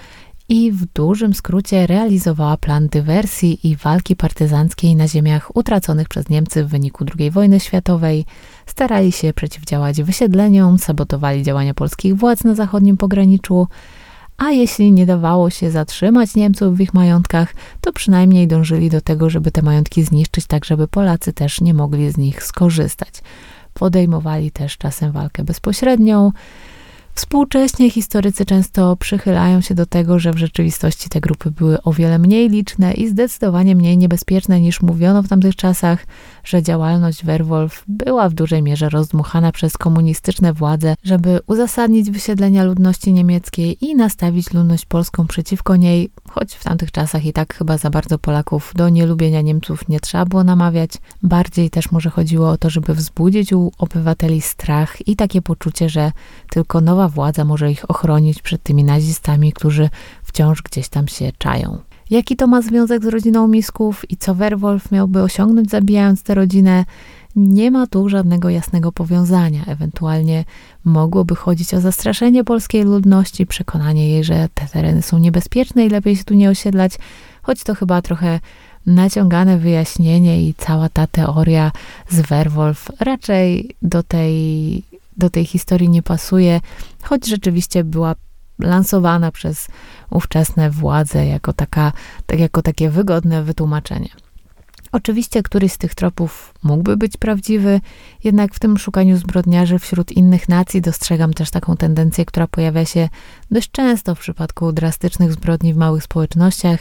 Speaker 1: i w dużym skrócie realizowała plan dywersji i walki partyzanckiej na ziemiach utraconych przez Niemcy w wyniku II wojny światowej. Starali się przeciwdziałać wysiedleniom, sabotowali działania polskich władz na zachodnim pograniczu, a jeśli nie dawało się zatrzymać Niemców w ich majątkach, to przynajmniej dążyli do tego, żeby te majątki zniszczyć, tak żeby Polacy też nie mogli z nich skorzystać. Podejmowali też czasem walkę bezpośrednią, Współcześnie historycy często przychylają się do tego, że w rzeczywistości te grupy były o wiele mniej liczne i zdecydowanie mniej niebezpieczne niż mówiono w tamtych czasach, że działalność Werwolf była w dużej mierze rozdmuchana przez komunistyczne władze, żeby uzasadnić wysiedlenia ludności niemieckiej i nastawić ludność polską przeciwko niej, choć w tamtych czasach i tak chyba za bardzo Polaków do nielubienia Niemców nie trzeba było namawiać. Bardziej też może chodziło o to, żeby wzbudzić u obywateli strach i takie poczucie, że tylko nowa władza może ich ochronić przed tymi nazistami, którzy wciąż gdzieś tam się czają. Jaki to ma związek z rodziną Misków i co Werwolf miałby osiągnąć zabijając tę rodzinę? Nie ma tu żadnego jasnego powiązania. Ewentualnie mogłoby chodzić o zastraszenie polskiej ludności, przekonanie jej, że te tereny są niebezpieczne i lepiej się tu nie osiedlać, choć to chyba trochę naciągane wyjaśnienie i cała ta teoria z Werwolf raczej do tej, do tej historii nie pasuje, choć rzeczywiście była lansowana przez ówczesne władze jako, taka, tak jako takie wygodne wytłumaczenie. Oczywiście któryś z tych tropów mógłby być prawdziwy, jednak w tym szukaniu zbrodniarzy wśród innych nacji dostrzegam też taką tendencję, która pojawia się dość często w przypadku drastycznych zbrodni w małych społecznościach.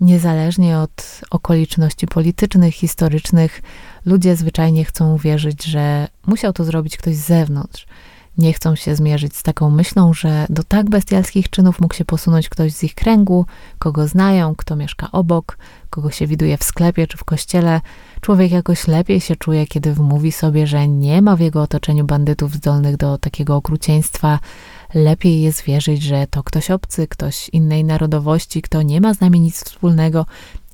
Speaker 1: Niezależnie od okoliczności politycznych, historycznych, ludzie zwyczajnie chcą uwierzyć, że musiał to zrobić ktoś z zewnątrz nie chcą się zmierzyć z taką myślą, że do tak bestialskich czynów mógł się posunąć ktoś z ich kręgu, kogo znają, kto mieszka obok, kogo się widuje w sklepie czy w kościele. Człowiek jakoś lepiej się czuje, kiedy wmówi sobie, że nie ma w jego otoczeniu bandytów zdolnych do takiego okrucieństwa. Lepiej jest wierzyć, że to ktoś obcy, ktoś innej narodowości, kto nie ma z nami nic wspólnego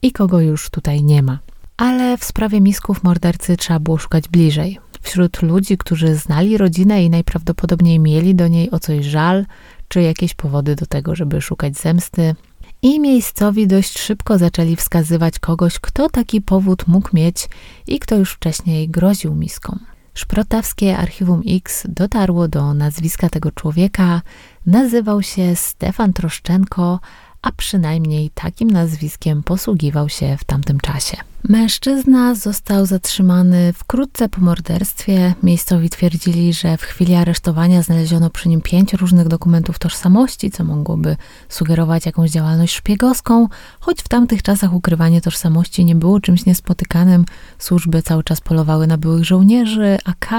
Speaker 1: i kogo już tutaj nie ma. Ale w sprawie misków mordercy trzeba było szukać bliżej wśród ludzi, którzy znali rodzinę i najprawdopodobniej mieli do niej o coś żal, czy jakieś powody do tego, żeby szukać zemsty. I miejscowi dość szybko zaczęli wskazywać kogoś, kto taki powód mógł mieć i kto już wcześniej groził miską. Szprotawskie Archiwum X dotarło do nazwiska tego człowieka. Nazywał się Stefan Troszczenko, a przynajmniej takim nazwiskiem posługiwał się w tamtym czasie. Mężczyzna został zatrzymany wkrótce po morderstwie. Miejscowi twierdzili, że w chwili aresztowania znaleziono przy nim pięć różnych dokumentów tożsamości, co mogłoby sugerować jakąś działalność szpiegowską, choć w tamtych czasach ukrywanie tożsamości nie było czymś niespotykanym. Służby cały czas polowały na byłych żołnierzy, AK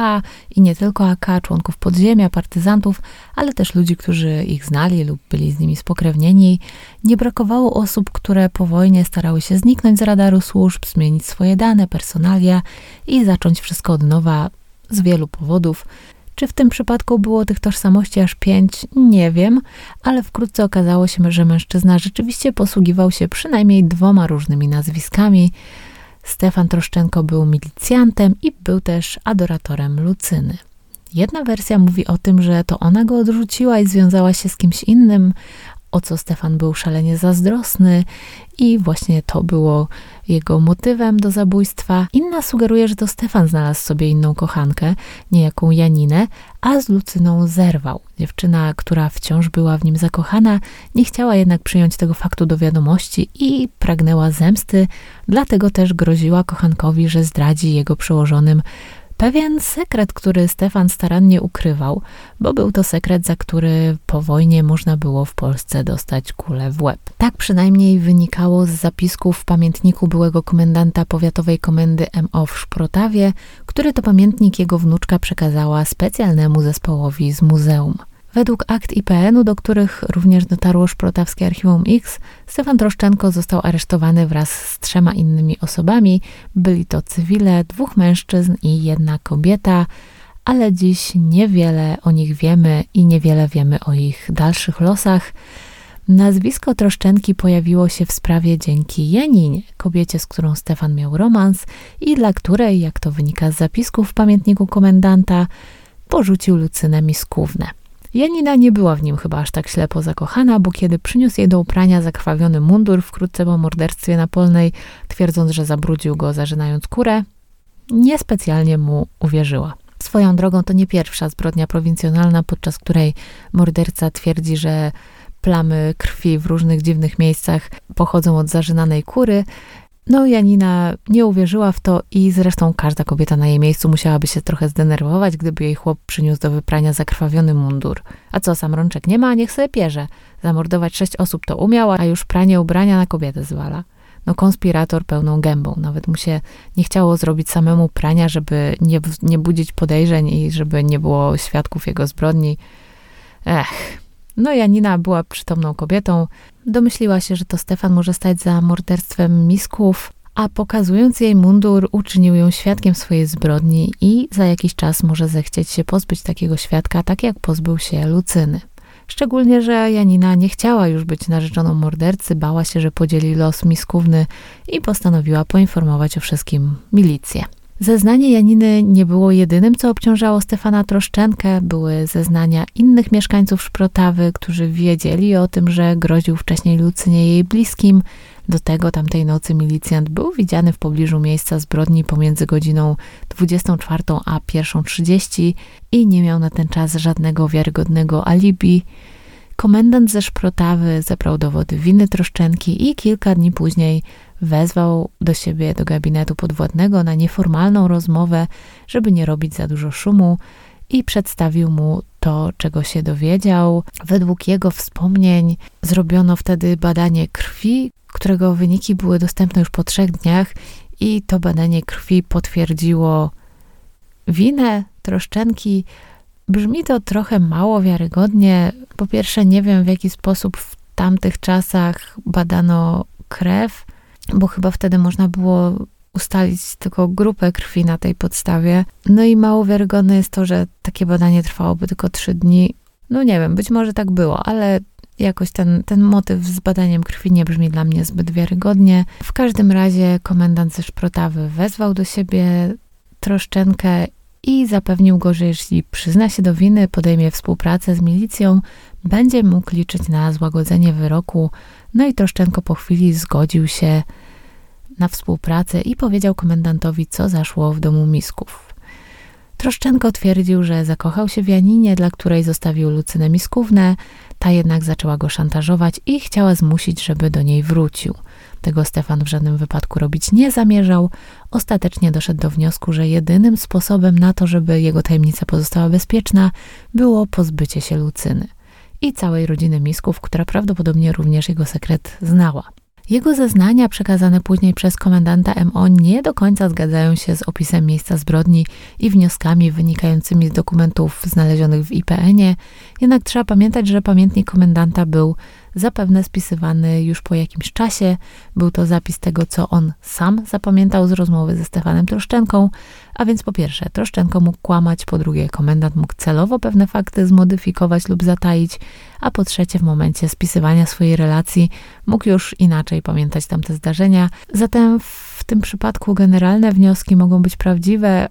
Speaker 1: i nie tylko AK, członków podziemia, partyzantów, ale też ludzi, którzy ich znali lub byli z nimi spokrewnieni. Nie brakowało osób, które po wojnie starały się zniknąć z radaru służb, zmienić swoje dane, personalia i zacząć wszystko od nowa z wielu powodów. Czy w tym przypadku było tych tożsamości aż pięć? Nie wiem, ale wkrótce okazało się, że mężczyzna rzeczywiście posługiwał się przynajmniej dwoma różnymi nazwiskami. Stefan Troszczenko był milicjantem i był też adoratorem Lucyny. Jedna wersja mówi o tym, że to ona go odrzuciła i związała się z kimś innym, o co Stefan był szalenie zazdrosny i właśnie to było jego motywem do zabójstwa. Inna sugeruje, że to Stefan znalazł sobie inną kochankę, niejaką Janinę, a z Lucyną zerwał. Dziewczyna, która wciąż była w nim zakochana, nie chciała jednak przyjąć tego faktu do wiadomości i pragnęła zemsty, dlatego też groziła kochankowi, że zdradzi jego przełożonym pewien sekret, który Stefan starannie ukrywał, bo był to sekret, za który po wojnie można było w Polsce dostać kulę w łeb. Tak przynajmniej wynikało z zapisków w pamiętniku byłego komendanta powiatowej komendy MO w Szprotawie, który to pamiętnik jego wnuczka przekazała specjalnemu zespołowi z muzeum. Według akt IPN-u, do których również dotarło Szprotawskie Archiwum X, Stefan Troszczenko został aresztowany wraz z trzema innymi osobami. Byli to cywile, dwóch mężczyzn i jedna kobieta, ale dziś niewiele o nich wiemy i niewiele wiemy o ich dalszych losach. Nazwisko Troszczenki pojawiło się w sprawie dzięki Janinie, kobiecie, z którą Stefan miał romans i dla której, jak to wynika z zapisków w pamiętniku komendanta, porzucił Lucynę Miskównę. Janina nie była w nim chyba aż tak ślepo zakochana, bo kiedy przyniósł jej do uprania zakrwawiony mundur wkrótce po morderstwie na Polnej, twierdząc, że zabrudził go zażynając kurę, niespecjalnie mu uwierzyła. Swoją drogą to nie pierwsza zbrodnia prowincjonalna, podczas której morderca twierdzi, że plamy krwi w różnych dziwnych miejscach pochodzą od zażynanej kury. No, Janina nie uwierzyła w to i zresztą każda kobieta na jej miejscu musiałaby się trochę zdenerwować, gdyby jej chłop przyniósł do wyprania zakrwawiony mundur. A co, sam rączek nie ma, niech sobie pierze. Zamordować sześć osób to umiał, a już pranie ubrania na kobietę zwala. No, konspirator pełną gębą. Nawet mu się nie chciało zrobić samemu prania, żeby nie, nie budzić podejrzeń i żeby nie było świadków jego zbrodni. Ech, no Janina była przytomną kobietą. Domyśliła się, że to Stefan może stać za morderstwem misków, a pokazując jej mundur, uczynił ją świadkiem swojej zbrodni i za jakiś czas może zechcieć się pozbyć takiego świadka, tak jak pozbył się Lucyny. Szczególnie, że Janina nie chciała już być narzeczoną mordercy, bała się, że podzieli los miskówny i postanowiła poinformować o wszystkim milicję. Zeznanie Janiny nie było jedynym, co obciążało Stefana Troszczenkę. Były zeznania innych mieszkańców Szprotawy, którzy wiedzieli o tym, że groził wcześniej Lucynie jej bliskim. Do tego tamtej nocy milicjant był widziany w pobliżu miejsca zbrodni pomiędzy godziną 24 a 1.30 i nie miał na ten czas żadnego wiarygodnego alibi. Komendant ze Szprotawy zebrał dowody winy Troszczenki i kilka dni później wezwał do siebie do gabinetu podwładnego na nieformalną rozmowę, żeby nie robić za dużo szumu i przedstawił mu to, czego się dowiedział. Według jego wspomnień zrobiono wtedy badanie krwi, którego wyniki były dostępne już po trzech dniach i to badanie krwi potwierdziło winę Troszczenki. Brzmi to trochę mało wiarygodnie. Po pierwsze, nie wiem w jaki sposób w tamtych czasach badano krew bo chyba wtedy można było ustalić tylko grupę krwi na tej podstawie. No i mało wiarygodne jest to, że takie badanie trwałoby tylko trzy dni. No nie wiem, być może tak było, ale jakoś ten, ten motyw z badaniem krwi nie brzmi dla mnie zbyt wiarygodnie. W każdym razie komendant ze Szprotawy wezwał do siebie Troszczenkę i zapewnił go, że jeśli przyzna się do winy, podejmie współpracę z milicją, będzie mógł liczyć na złagodzenie wyroku. No i Troszczenko po chwili zgodził się na współpracę i powiedział komendantowi, co zaszło w domu Misków. Troszczenko twierdził, że zakochał się w Janinie, dla której zostawił Lucynę Miskównę, ta jednak zaczęła go szantażować i chciała zmusić, żeby do niej wrócił. Tego Stefan w żadnym wypadku robić nie zamierzał. Ostatecznie doszedł do wniosku, że jedynym sposobem na to, żeby jego tajemnica pozostała bezpieczna, było pozbycie się Lucyny i całej rodziny Misków, która prawdopodobnie również jego sekret znała. Jego zeznania przekazane później przez komendanta MO nie do końca zgadzają się z opisem miejsca zbrodni i wnioskami wynikającymi z dokumentów znalezionych w IPN-ie, jednak trzeba pamiętać, że pamiętnik komendanta był zapewne spisywany już po jakimś czasie. Był to zapis tego, co on sam zapamiętał z rozmowy ze Stefanem Troszczenką, a więc po pierwsze, Troszczenko mógł kłamać, po drugie, komendant mógł celowo pewne fakty zmodyfikować lub zataić, a po trzecie, w momencie spisywania swojej relacji mógł już inaczej pamiętać tamte zdarzenia. Zatem w tym przypadku generalne wnioski mogą być prawdziwe,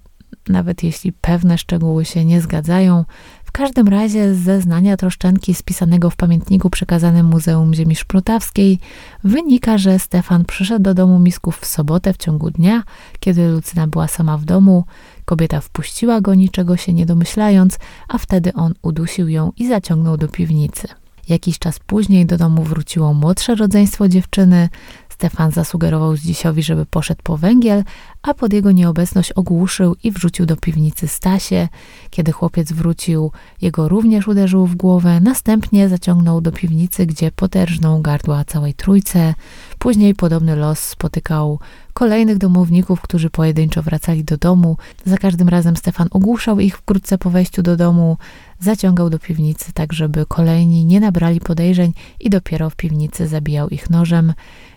Speaker 1: nawet jeśli pewne szczegóły się nie zgadzają. W każdym razie z zeznania Troszczenki spisanego w pamiętniku przekazanym Muzeum Ziemi Szprotawskiej wynika, że Stefan przyszedł do domu Misków w sobotę w ciągu dnia, kiedy Lucyna była sama w domu. Kobieta wpuściła go, niczego się nie domyślając, a wtedy on udusił ją i zaciągnął do piwnicy. Jakiś czas później do domu wróciło młodsze rodzeństwo dziewczyny. Stefan zasugerował Zdzisiowi, żeby poszedł po węgiel, a pod jego nieobecność ogłuszył i wrzucił do piwnicy Stasie. Kiedy chłopiec wrócił, jego również uderzył w głowę. Następnie zaciągnął do piwnicy, gdzie poterżnął gardła całej trójce. Później podobny los spotykał kolejnych domowników, którzy pojedynczo wracali do domu. Za każdym razem Stefan ogłuszał ich wkrótce po wejściu do domu, zaciągał do piwnicy tak, żeby kolejni nie nabrali podejrzeń i dopiero w piwnicy zabijał ich nożem.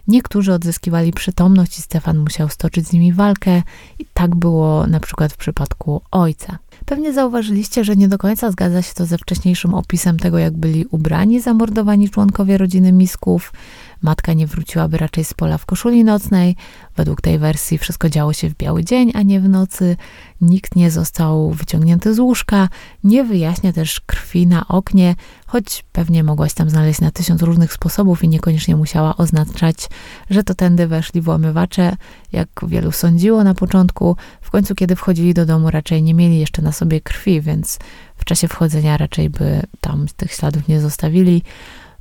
Speaker 1: Niektórzy odzyskiwali przytomność i Stefan musiał stoczyć z nimi walkę i tak było na przykład w przypadku ojca. Pewnie zauważyliście, że nie do końca zgadza się to ze wcześniejszym opisem tego, jak byli ubrani zamordowani członkowie rodziny Misków. Matka nie wróciłaby raczej z pola w koszuli nocnej. Według tej wersji wszystko działo się w biały dzień, a nie w nocy. Nikt nie został wyciągnięty z łóżka. Nie wyjaśnia też krwi na oknie, choć pewnie mogłaś tam znaleźć na tysiąc różnych sposobów i niekoniecznie musiała oznaczać, że to tędy weszli włamywacze, jak wielu sądziło na początku. W końcu, kiedy wchodzili do domu, raczej nie mieli jeszcze na sobie krwi, więc w czasie wchodzenia raczej by tam tych śladów nie zostawili.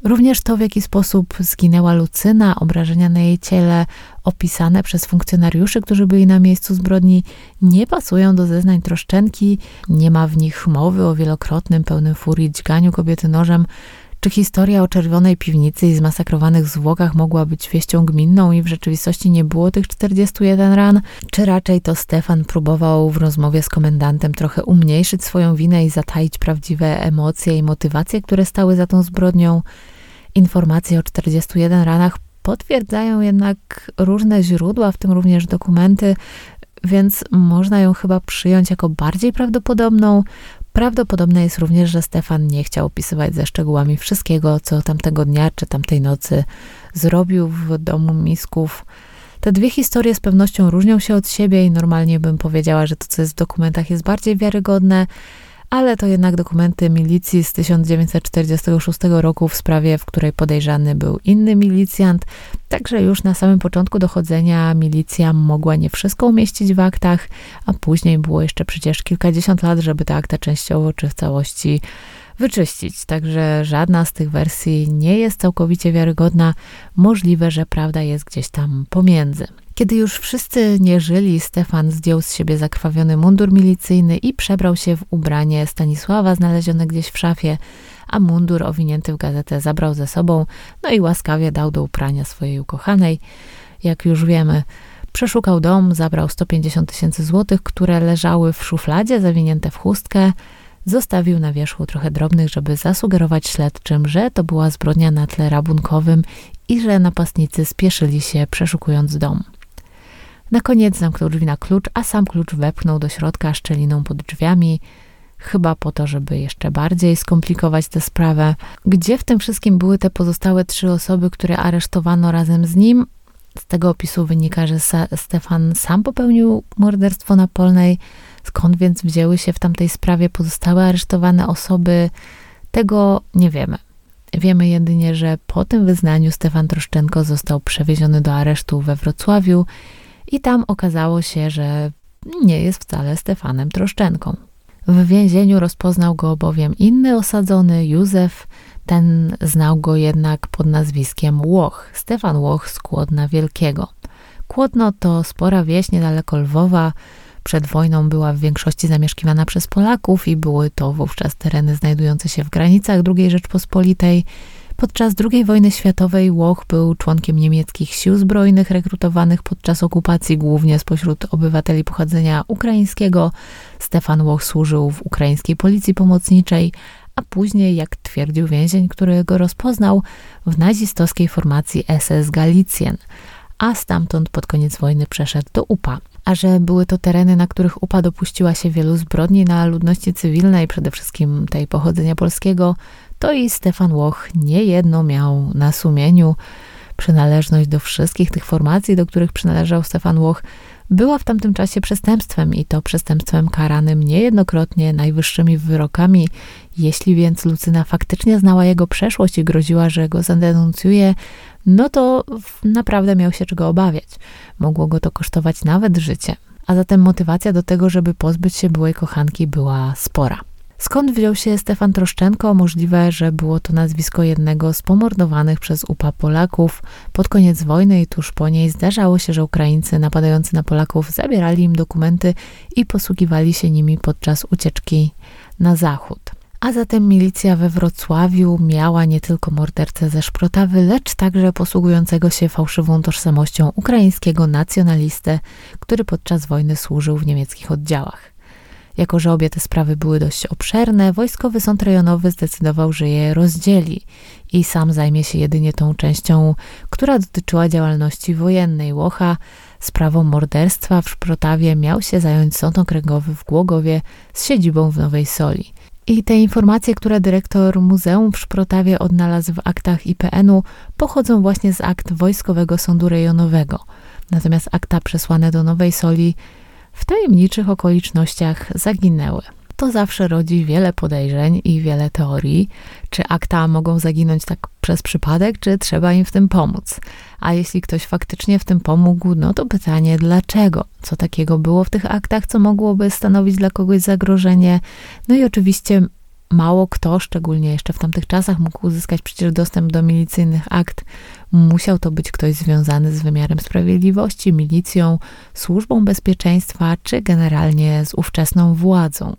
Speaker 1: Również to, w jaki sposób zginęła Lucyna, obrażenia na jej ciele opisane przez funkcjonariuszy, którzy byli na miejscu zbrodni, nie pasują do zeznań Troszczenki. Nie ma w nich mowy o wielokrotnym, pełnym furii dźganiu kobiety nożem. Czy historia o czerwonej piwnicy i zmasakrowanych zwłokach mogła być wieścią gminną i w rzeczywistości nie było tych 41 ran? Czy raczej to Stefan próbował w rozmowie z komendantem trochę umniejszyć swoją winę i zataić prawdziwe emocje i motywacje, które stały za tą zbrodnią? Informacje o 41 ranach potwierdzają jednak różne źródła, w tym również dokumenty, więc można ją chyba przyjąć jako bardziej prawdopodobną. Prawdopodobne jest również, że Stefan nie chciał opisywać ze szczegółami wszystkiego, co tamtego dnia czy tamtej nocy zrobił w domu Misków. Te dwie historie z pewnością różnią się od siebie i normalnie bym powiedziała, że to, co jest w dokumentach, jest bardziej wiarygodne ale to jednak dokumenty milicji z 1946 roku w sprawie, w której podejrzany był inny milicjant. Także już na samym początku dochodzenia milicja mogła nie wszystko umieścić w aktach, a później było jeszcze przecież kilkadziesiąt lat, żeby te akta częściowo czy w całości wyczyścić. Także żadna z tych wersji nie jest całkowicie wiarygodna. Możliwe, że prawda jest gdzieś tam pomiędzy. Kiedy już wszyscy nie żyli, Stefan zdjął z siebie zakrwawiony mundur milicyjny i przebrał się w ubranie Stanisława znalezione gdzieś w szafie, a mundur owinięty w gazetę zabrał ze sobą, no i łaskawie dał do uprania swojej ukochanej. Jak już wiemy, przeszukał dom, zabrał 150 tysięcy złotych, które leżały w szufladzie zawinięte w chustkę, zostawił na wierzchu trochę drobnych, żeby zasugerować śledczym, że to była zbrodnia na tle rabunkowym i że napastnicy spieszyli się przeszukując dom. Na koniec zamknął drzwi na klucz, a sam klucz wepchnął do środka szczeliną pod drzwiami, chyba po to, żeby jeszcze bardziej skomplikować tę sprawę. Gdzie w tym wszystkim były te pozostałe trzy osoby, które aresztowano razem z nim? Z tego opisu wynika, że Stefan sam popełnił morderstwo na Polnej. Skąd więc wzięły się w tamtej sprawie pozostałe aresztowane osoby? Tego nie wiemy. Wiemy jedynie, że po tym wyznaniu Stefan Troszczenko został przewieziony do aresztu we Wrocławiu i tam okazało się, że nie jest wcale Stefanem Troszczenką. W więzieniu rozpoznał go bowiem inny osadzony, Józef. Ten znał go jednak pod nazwiskiem Łoch, Stefan Łoch z Kłodna Wielkiego. Kłodno to spora wieś niedaleko Lwowa. Przed wojną była w większości zamieszkiwana przez Polaków i były to wówczas tereny znajdujące się w granicach II Rzeczpospolitej. Podczas II wojny światowej Łoch był członkiem niemieckich sił zbrojnych rekrutowanych podczas okupacji głównie spośród obywateli pochodzenia ukraińskiego. Stefan Łoch służył w ukraińskiej policji pomocniczej, a później, jak twierdził więzień, który go rozpoznał, w nazistowskiej formacji SS Galicjen, a stamtąd pod koniec wojny przeszedł do UPA. A że były to tereny, na których UPA dopuściła się wielu zbrodni na ludności cywilnej, przede wszystkim tej pochodzenia polskiego, to i Stefan Łoch niejedno miał na sumieniu. Przynależność do wszystkich tych formacji, do których przynależał Stefan Łoch, była w tamtym czasie przestępstwem i to przestępstwem karanym niejednokrotnie najwyższymi wyrokami. Jeśli więc Lucyna faktycznie znała jego przeszłość i groziła, że go zadenuncjuje, no to naprawdę miał się czego obawiać. Mogło go to kosztować nawet życie. A zatem motywacja do tego, żeby pozbyć się byłej kochanki była spora. Skąd wziął się Stefan Troszczenko? Możliwe, że było to nazwisko jednego z pomordowanych przez UPA Polaków. Pod koniec wojny i tuż po niej zdarzało się, że Ukraińcy napadający na Polaków zabierali im dokumenty i posługiwali się nimi podczas ucieczki na zachód. A zatem milicja we Wrocławiu miała nie tylko mordercę ze Szprotawy, lecz także posługującego się fałszywą tożsamością ukraińskiego nacjonalistę, który podczas wojny służył w niemieckich oddziałach. Jako, że obie te sprawy były dość obszerne, wojskowy sąd rejonowy zdecydował, że je rozdzieli i sam zajmie się jedynie tą częścią, która dotyczyła działalności wojennej. Łocha sprawą morderstwa w Szprotawie miał się zająć sąd okręgowy w Głogowie z siedzibą w Nowej Soli. I te informacje, które dyrektor Muzeum w Szprotawie odnalazł w aktach IPN-u, pochodzą właśnie z akt Wojskowego Sądu Rejonowego. Natomiast akta przesłane do Nowej Soli w tajemniczych okolicznościach zaginęły. To zawsze rodzi wiele podejrzeń i wiele teorii, czy akta mogą zaginąć tak przez przypadek, czy trzeba im w tym pomóc. A jeśli ktoś faktycznie w tym pomógł, no to pytanie dlaczego? Co takiego było w tych aktach, co mogłoby stanowić dla kogoś zagrożenie? No i oczywiście mało kto, szczególnie jeszcze w tamtych czasach, mógł uzyskać przecież dostęp do milicyjnych akt. Musiał to być ktoś związany z wymiarem sprawiedliwości, milicją, służbą bezpieczeństwa, czy generalnie z ówczesną władzą.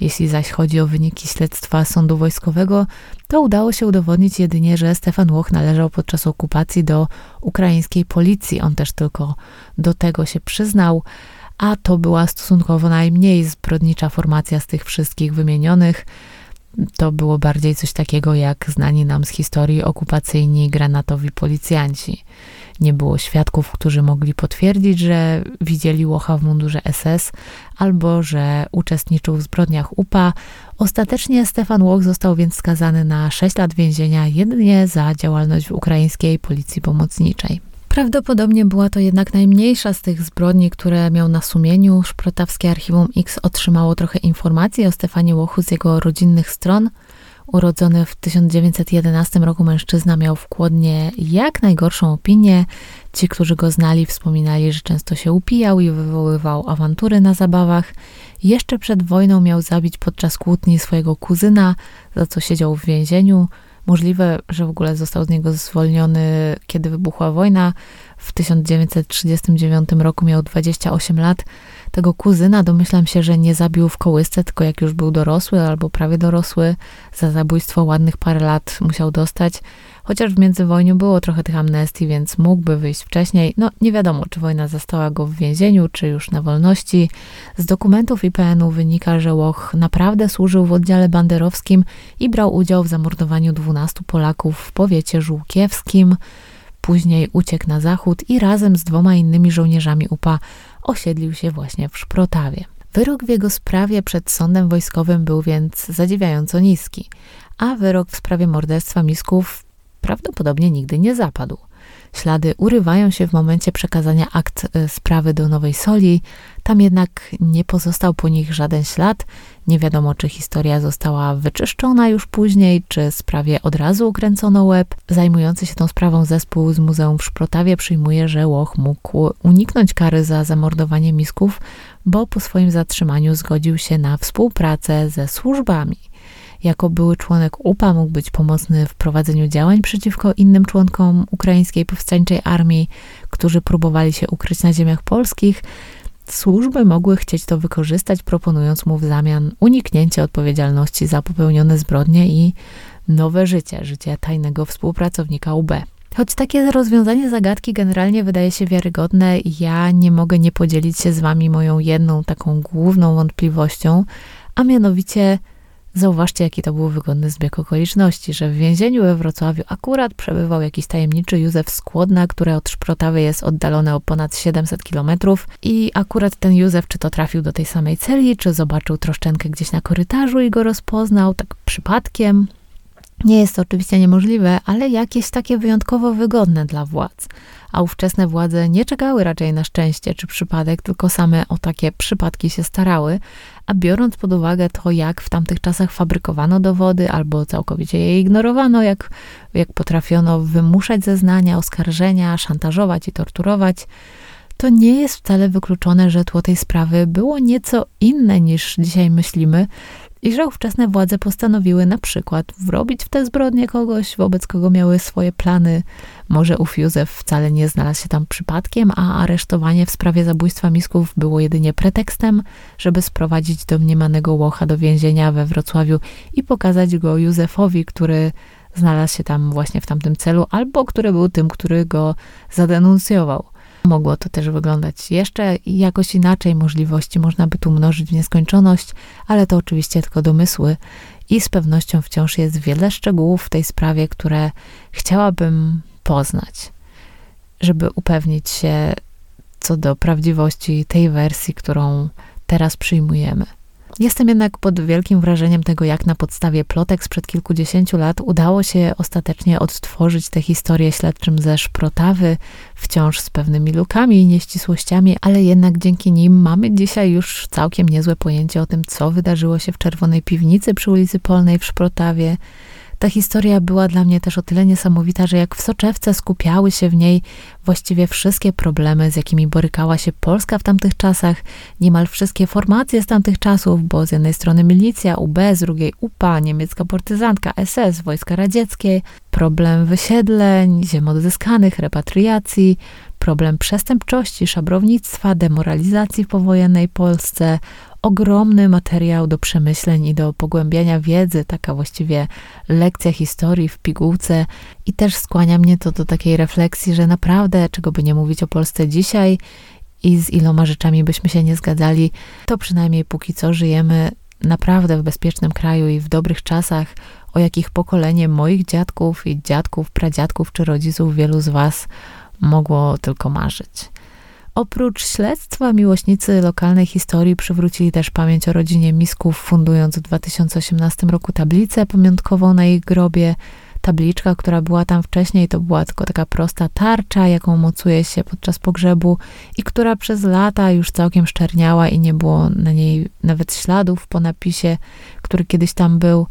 Speaker 1: Jeśli zaś chodzi o wyniki śledztwa sądu wojskowego, to udało się udowodnić jedynie, że Stefan Łoch należał podczas okupacji do ukraińskiej policji. On też tylko do tego się przyznał, a to była stosunkowo najmniej zbrodnicza formacja z tych wszystkich wymienionych. To było bardziej coś takiego jak znani nam z historii okupacyjni granatowi policjanci. Nie było świadków, którzy mogli potwierdzić, że widzieli Łocha w mundurze SS albo że uczestniczył w zbrodniach UPA. Ostatecznie Stefan Łoch został więc skazany na 6 lat więzienia jedynie za działalność w ukraińskiej policji pomocniczej. Prawdopodobnie była to jednak najmniejsza z tych zbrodni, które miał na sumieniu. Szprotawskie Archiwum X otrzymało trochę informacji o Stefanie Łochu z jego rodzinnych stron – Urodzony w 1911 roku mężczyzna miał w Kłodnie jak najgorszą opinię. Ci, którzy go znali, wspominali, że często się upijał i wywoływał awantury na zabawach. Jeszcze przed wojną miał zabić podczas kłótni swojego kuzyna, za co siedział w więzieniu. Możliwe, że w ogóle został z niego zwolniony, kiedy wybuchła wojna. W 1939 roku miał 28 lat. Tego kuzyna domyślam się, że nie zabił w kołysce, tylko jak już był dorosły albo prawie dorosły, za zabójstwo ładnych parę lat musiał dostać. Chociaż w międzywojniu było trochę tych amnestii, więc mógłby wyjść wcześniej. No nie wiadomo, czy wojna zastała go w więzieniu, czy już na wolności. Z dokumentów IPN-u wynika, że Łoch naprawdę służył w oddziale banderowskim i brał udział w zamordowaniu 12 Polaków w powiecie żółkiewskim. Później uciekł na zachód i razem z dwoma innymi żołnierzami UPA osiedlił się właśnie w Szprotawie. Wyrok w jego sprawie przed sądem wojskowym był więc zadziwiająco niski, a wyrok w sprawie morderstwa Misków prawdopodobnie nigdy nie zapadł. Ślady urywają się w momencie przekazania akt e, sprawy do Nowej Soli. Tam jednak nie pozostał po nich żaden ślad. Nie wiadomo, czy historia została wyczyszczona już później, czy sprawie od razu ukręcono łeb. Zajmujący się tą sprawą zespół z Muzeum w Szprotawie przyjmuje, że Łoch mógł uniknąć kary za zamordowanie misków, bo po swoim zatrzymaniu zgodził się na współpracę ze służbami jako były członek UPA mógł być pomocny w prowadzeniu działań przeciwko innym członkom ukraińskiej powstańczej armii, którzy próbowali się ukryć na ziemiach polskich. Służby mogły chcieć to wykorzystać, proponując mu w zamian uniknięcie odpowiedzialności za popełnione zbrodnie i nowe życie, życie tajnego współpracownika UB. Choć takie rozwiązanie zagadki generalnie wydaje się wiarygodne, ja nie mogę nie podzielić się z Wami moją jedną taką główną wątpliwością, a mianowicie Zauważcie, jaki to był wygodny zbieg okoliczności, że w więzieniu we Wrocławiu akurat przebywał jakiś tajemniczy Józef Skłodna, który od Szprotawy jest oddalony o ponad 700 kilometrów i akurat ten Józef czy to trafił do tej samej celi, czy zobaczył troszczenkę gdzieś na korytarzu i go rozpoznał, tak przypadkiem. Nie jest to oczywiście niemożliwe, ale jakieś takie wyjątkowo wygodne dla władz a ówczesne władze nie czekały raczej na szczęście czy przypadek, tylko same o takie przypadki się starały, a biorąc pod uwagę to, jak w tamtych czasach fabrykowano dowody albo całkowicie je ignorowano, jak, jak potrafiono wymuszać zeznania, oskarżenia, szantażować i torturować, to nie jest wcale wykluczone, że tło tej sprawy było nieco inne niż dzisiaj myślimy, i że ówczesne władze postanowiły na przykład wrobić w te zbrodnie kogoś, wobec kogo miały swoje plany. Może ów Józef wcale nie znalazł się tam przypadkiem, a aresztowanie w sprawie zabójstwa Misków było jedynie pretekstem, żeby sprowadzić domniemanego Łocha do więzienia we Wrocławiu i pokazać go Józefowi, który znalazł się tam właśnie w tamtym celu, albo który był tym, który go zadenuncjował. Mogło to też wyglądać jeszcze jakoś inaczej, możliwości można by tu mnożyć w nieskończoność, ale to oczywiście tylko domysły i z pewnością wciąż jest wiele szczegółów w tej sprawie, które chciałabym poznać, żeby upewnić się co do prawdziwości tej wersji, którą teraz przyjmujemy. Jestem jednak pod wielkim wrażeniem tego, jak na podstawie plotek sprzed kilkudziesięciu lat udało się ostatecznie odtworzyć tę historię śledczym ze Szprotawy, wciąż z pewnymi lukami i nieścisłościami, ale jednak dzięki nim mamy dzisiaj już całkiem niezłe pojęcie o tym, co wydarzyło się w Czerwonej Piwnicy przy ulicy Polnej w Szprotawie, Ta historia była dla mnie też o tyle niesamowita, że jak w soczewce skupiały się w niej właściwie wszystkie problemy, z jakimi borykała się Polska w tamtych czasach, niemal wszystkie formacje z tamtych czasów, bo z jednej strony milicja, UB, z drugiej UPA, niemiecka partyzantka, SS, wojska radzieckie, problem wysiedleń, ziem odzyskanych, repatriacji, problem przestępczości, szabrownictwa, demoralizacji w powojennej Polsce, ogromny materiał do przemyśleń i do pogłębiania wiedzy, taka właściwie lekcja historii w pigułce. I też skłania mnie to do takiej refleksji, że naprawdę, czego by nie mówić o Polsce dzisiaj i z iloma rzeczami byśmy się nie zgadzali, to przynajmniej póki co żyjemy naprawdę w bezpiecznym kraju i w dobrych czasach, o jakich pokolenie moich dziadków i dziadków, pradziadków czy rodziców wielu z Was mogło tylko marzyć. Oprócz śledztwa miłośnicy lokalnej historii przywrócili też pamięć o rodzinie Misków, fundując w 2018 roku tablicę pamiątkową na ich grobie. Tabliczka, która była tam wcześniej, to była tylko taka prosta tarcza, jaką mocuje się podczas pogrzebu i która przez lata już całkiem szczerniała i nie było na niej nawet śladów po napisie, który kiedyś tam był.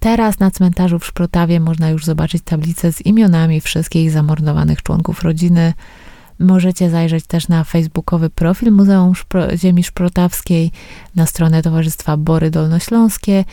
Speaker 1: Teraz na cmentarzu w Szprotawie można już zobaczyć tablicę z imionami wszystkich zamordowanych członków rodziny. Możecie zajrzeć też na facebookowy profil Muzeum Szpro Ziemi Szprotawskiej, na stronę Towarzystwa Bory Dolnośląskie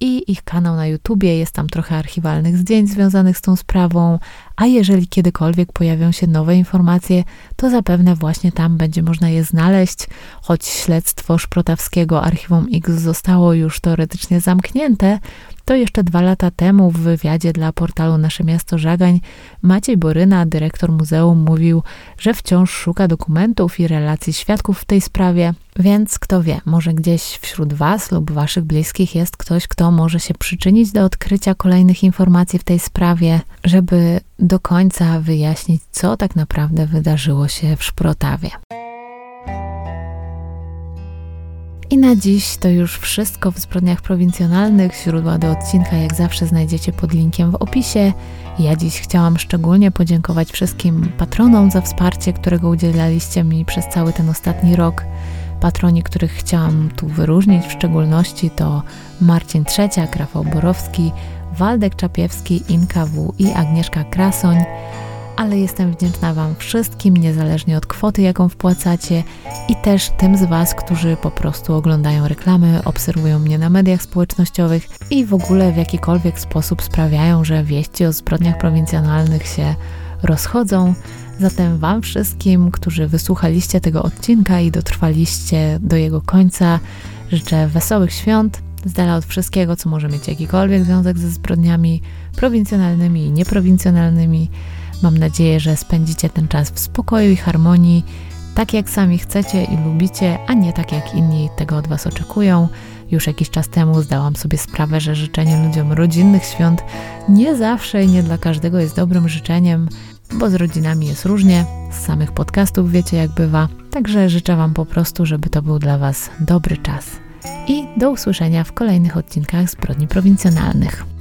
Speaker 1: i ich kanał na YouTubie. Jest tam trochę archiwalnych zdjęć związanych z tą sprawą, a jeżeli kiedykolwiek pojawią się nowe informacje, to zapewne właśnie tam będzie można je znaleźć, choć śledztwo Szprotawskiego Archiwum X zostało już teoretycznie zamknięte, to jeszcze dwa lata temu w wywiadzie dla portalu Nasze Miasto Żagań Maciej Boryna, dyrektor muzeum, mówił, że wciąż szuka dokumentów i relacji świadków w tej sprawie, więc kto wie, może gdzieś wśród Was lub Waszych bliskich jest ktoś, kto może się przyczynić do odkrycia kolejnych informacji w tej sprawie, żeby do końca wyjaśnić, co tak naprawdę wydarzyło się w Szprotawie. I na dziś to już wszystko w zbrodniach prowincjonalnych. Źródła do odcinka, jak zawsze, znajdziecie pod linkiem w opisie. Ja dziś chciałam szczególnie podziękować wszystkim patronom za wsparcie, którego udzielaliście mi przez cały ten ostatni rok. Patroni, których chciałam tu wyróżnić w szczególności to Marcin Trzeciak, Rafał Borowski, Waldek Czapiewski, Inka W i Agnieszka Krasoń ale jestem wdzięczna Wam wszystkim, niezależnie od kwoty, jaką wpłacacie, i też tym z Was, którzy po prostu oglądają reklamy, obserwują mnie na mediach społecznościowych i w ogóle w jakikolwiek sposób sprawiają, że wieści o zbrodniach prowincjonalnych się rozchodzą. Zatem Wam wszystkim, którzy wysłuchaliście tego odcinka i dotrwaliście do jego końca, życzę wesołych świąt, z dala od wszystkiego, co może mieć jakikolwiek związek ze zbrodniami prowincjonalnymi i nieprowincjonalnymi. Mam nadzieję, że spędzicie ten czas w spokoju i harmonii, tak jak sami chcecie i lubicie, a nie tak jak inni tego od Was oczekują. Już jakiś czas temu zdałam sobie sprawę, że życzenie ludziom rodzinnych świąt nie zawsze i nie dla każdego jest dobrym życzeniem, bo z rodzinami jest różnie, z samych podcastów wiecie jak bywa. Także życzę Wam po prostu, żeby to był dla Was dobry czas. I do usłyszenia w kolejnych odcinkach Zbrodni Prowincjonalnych.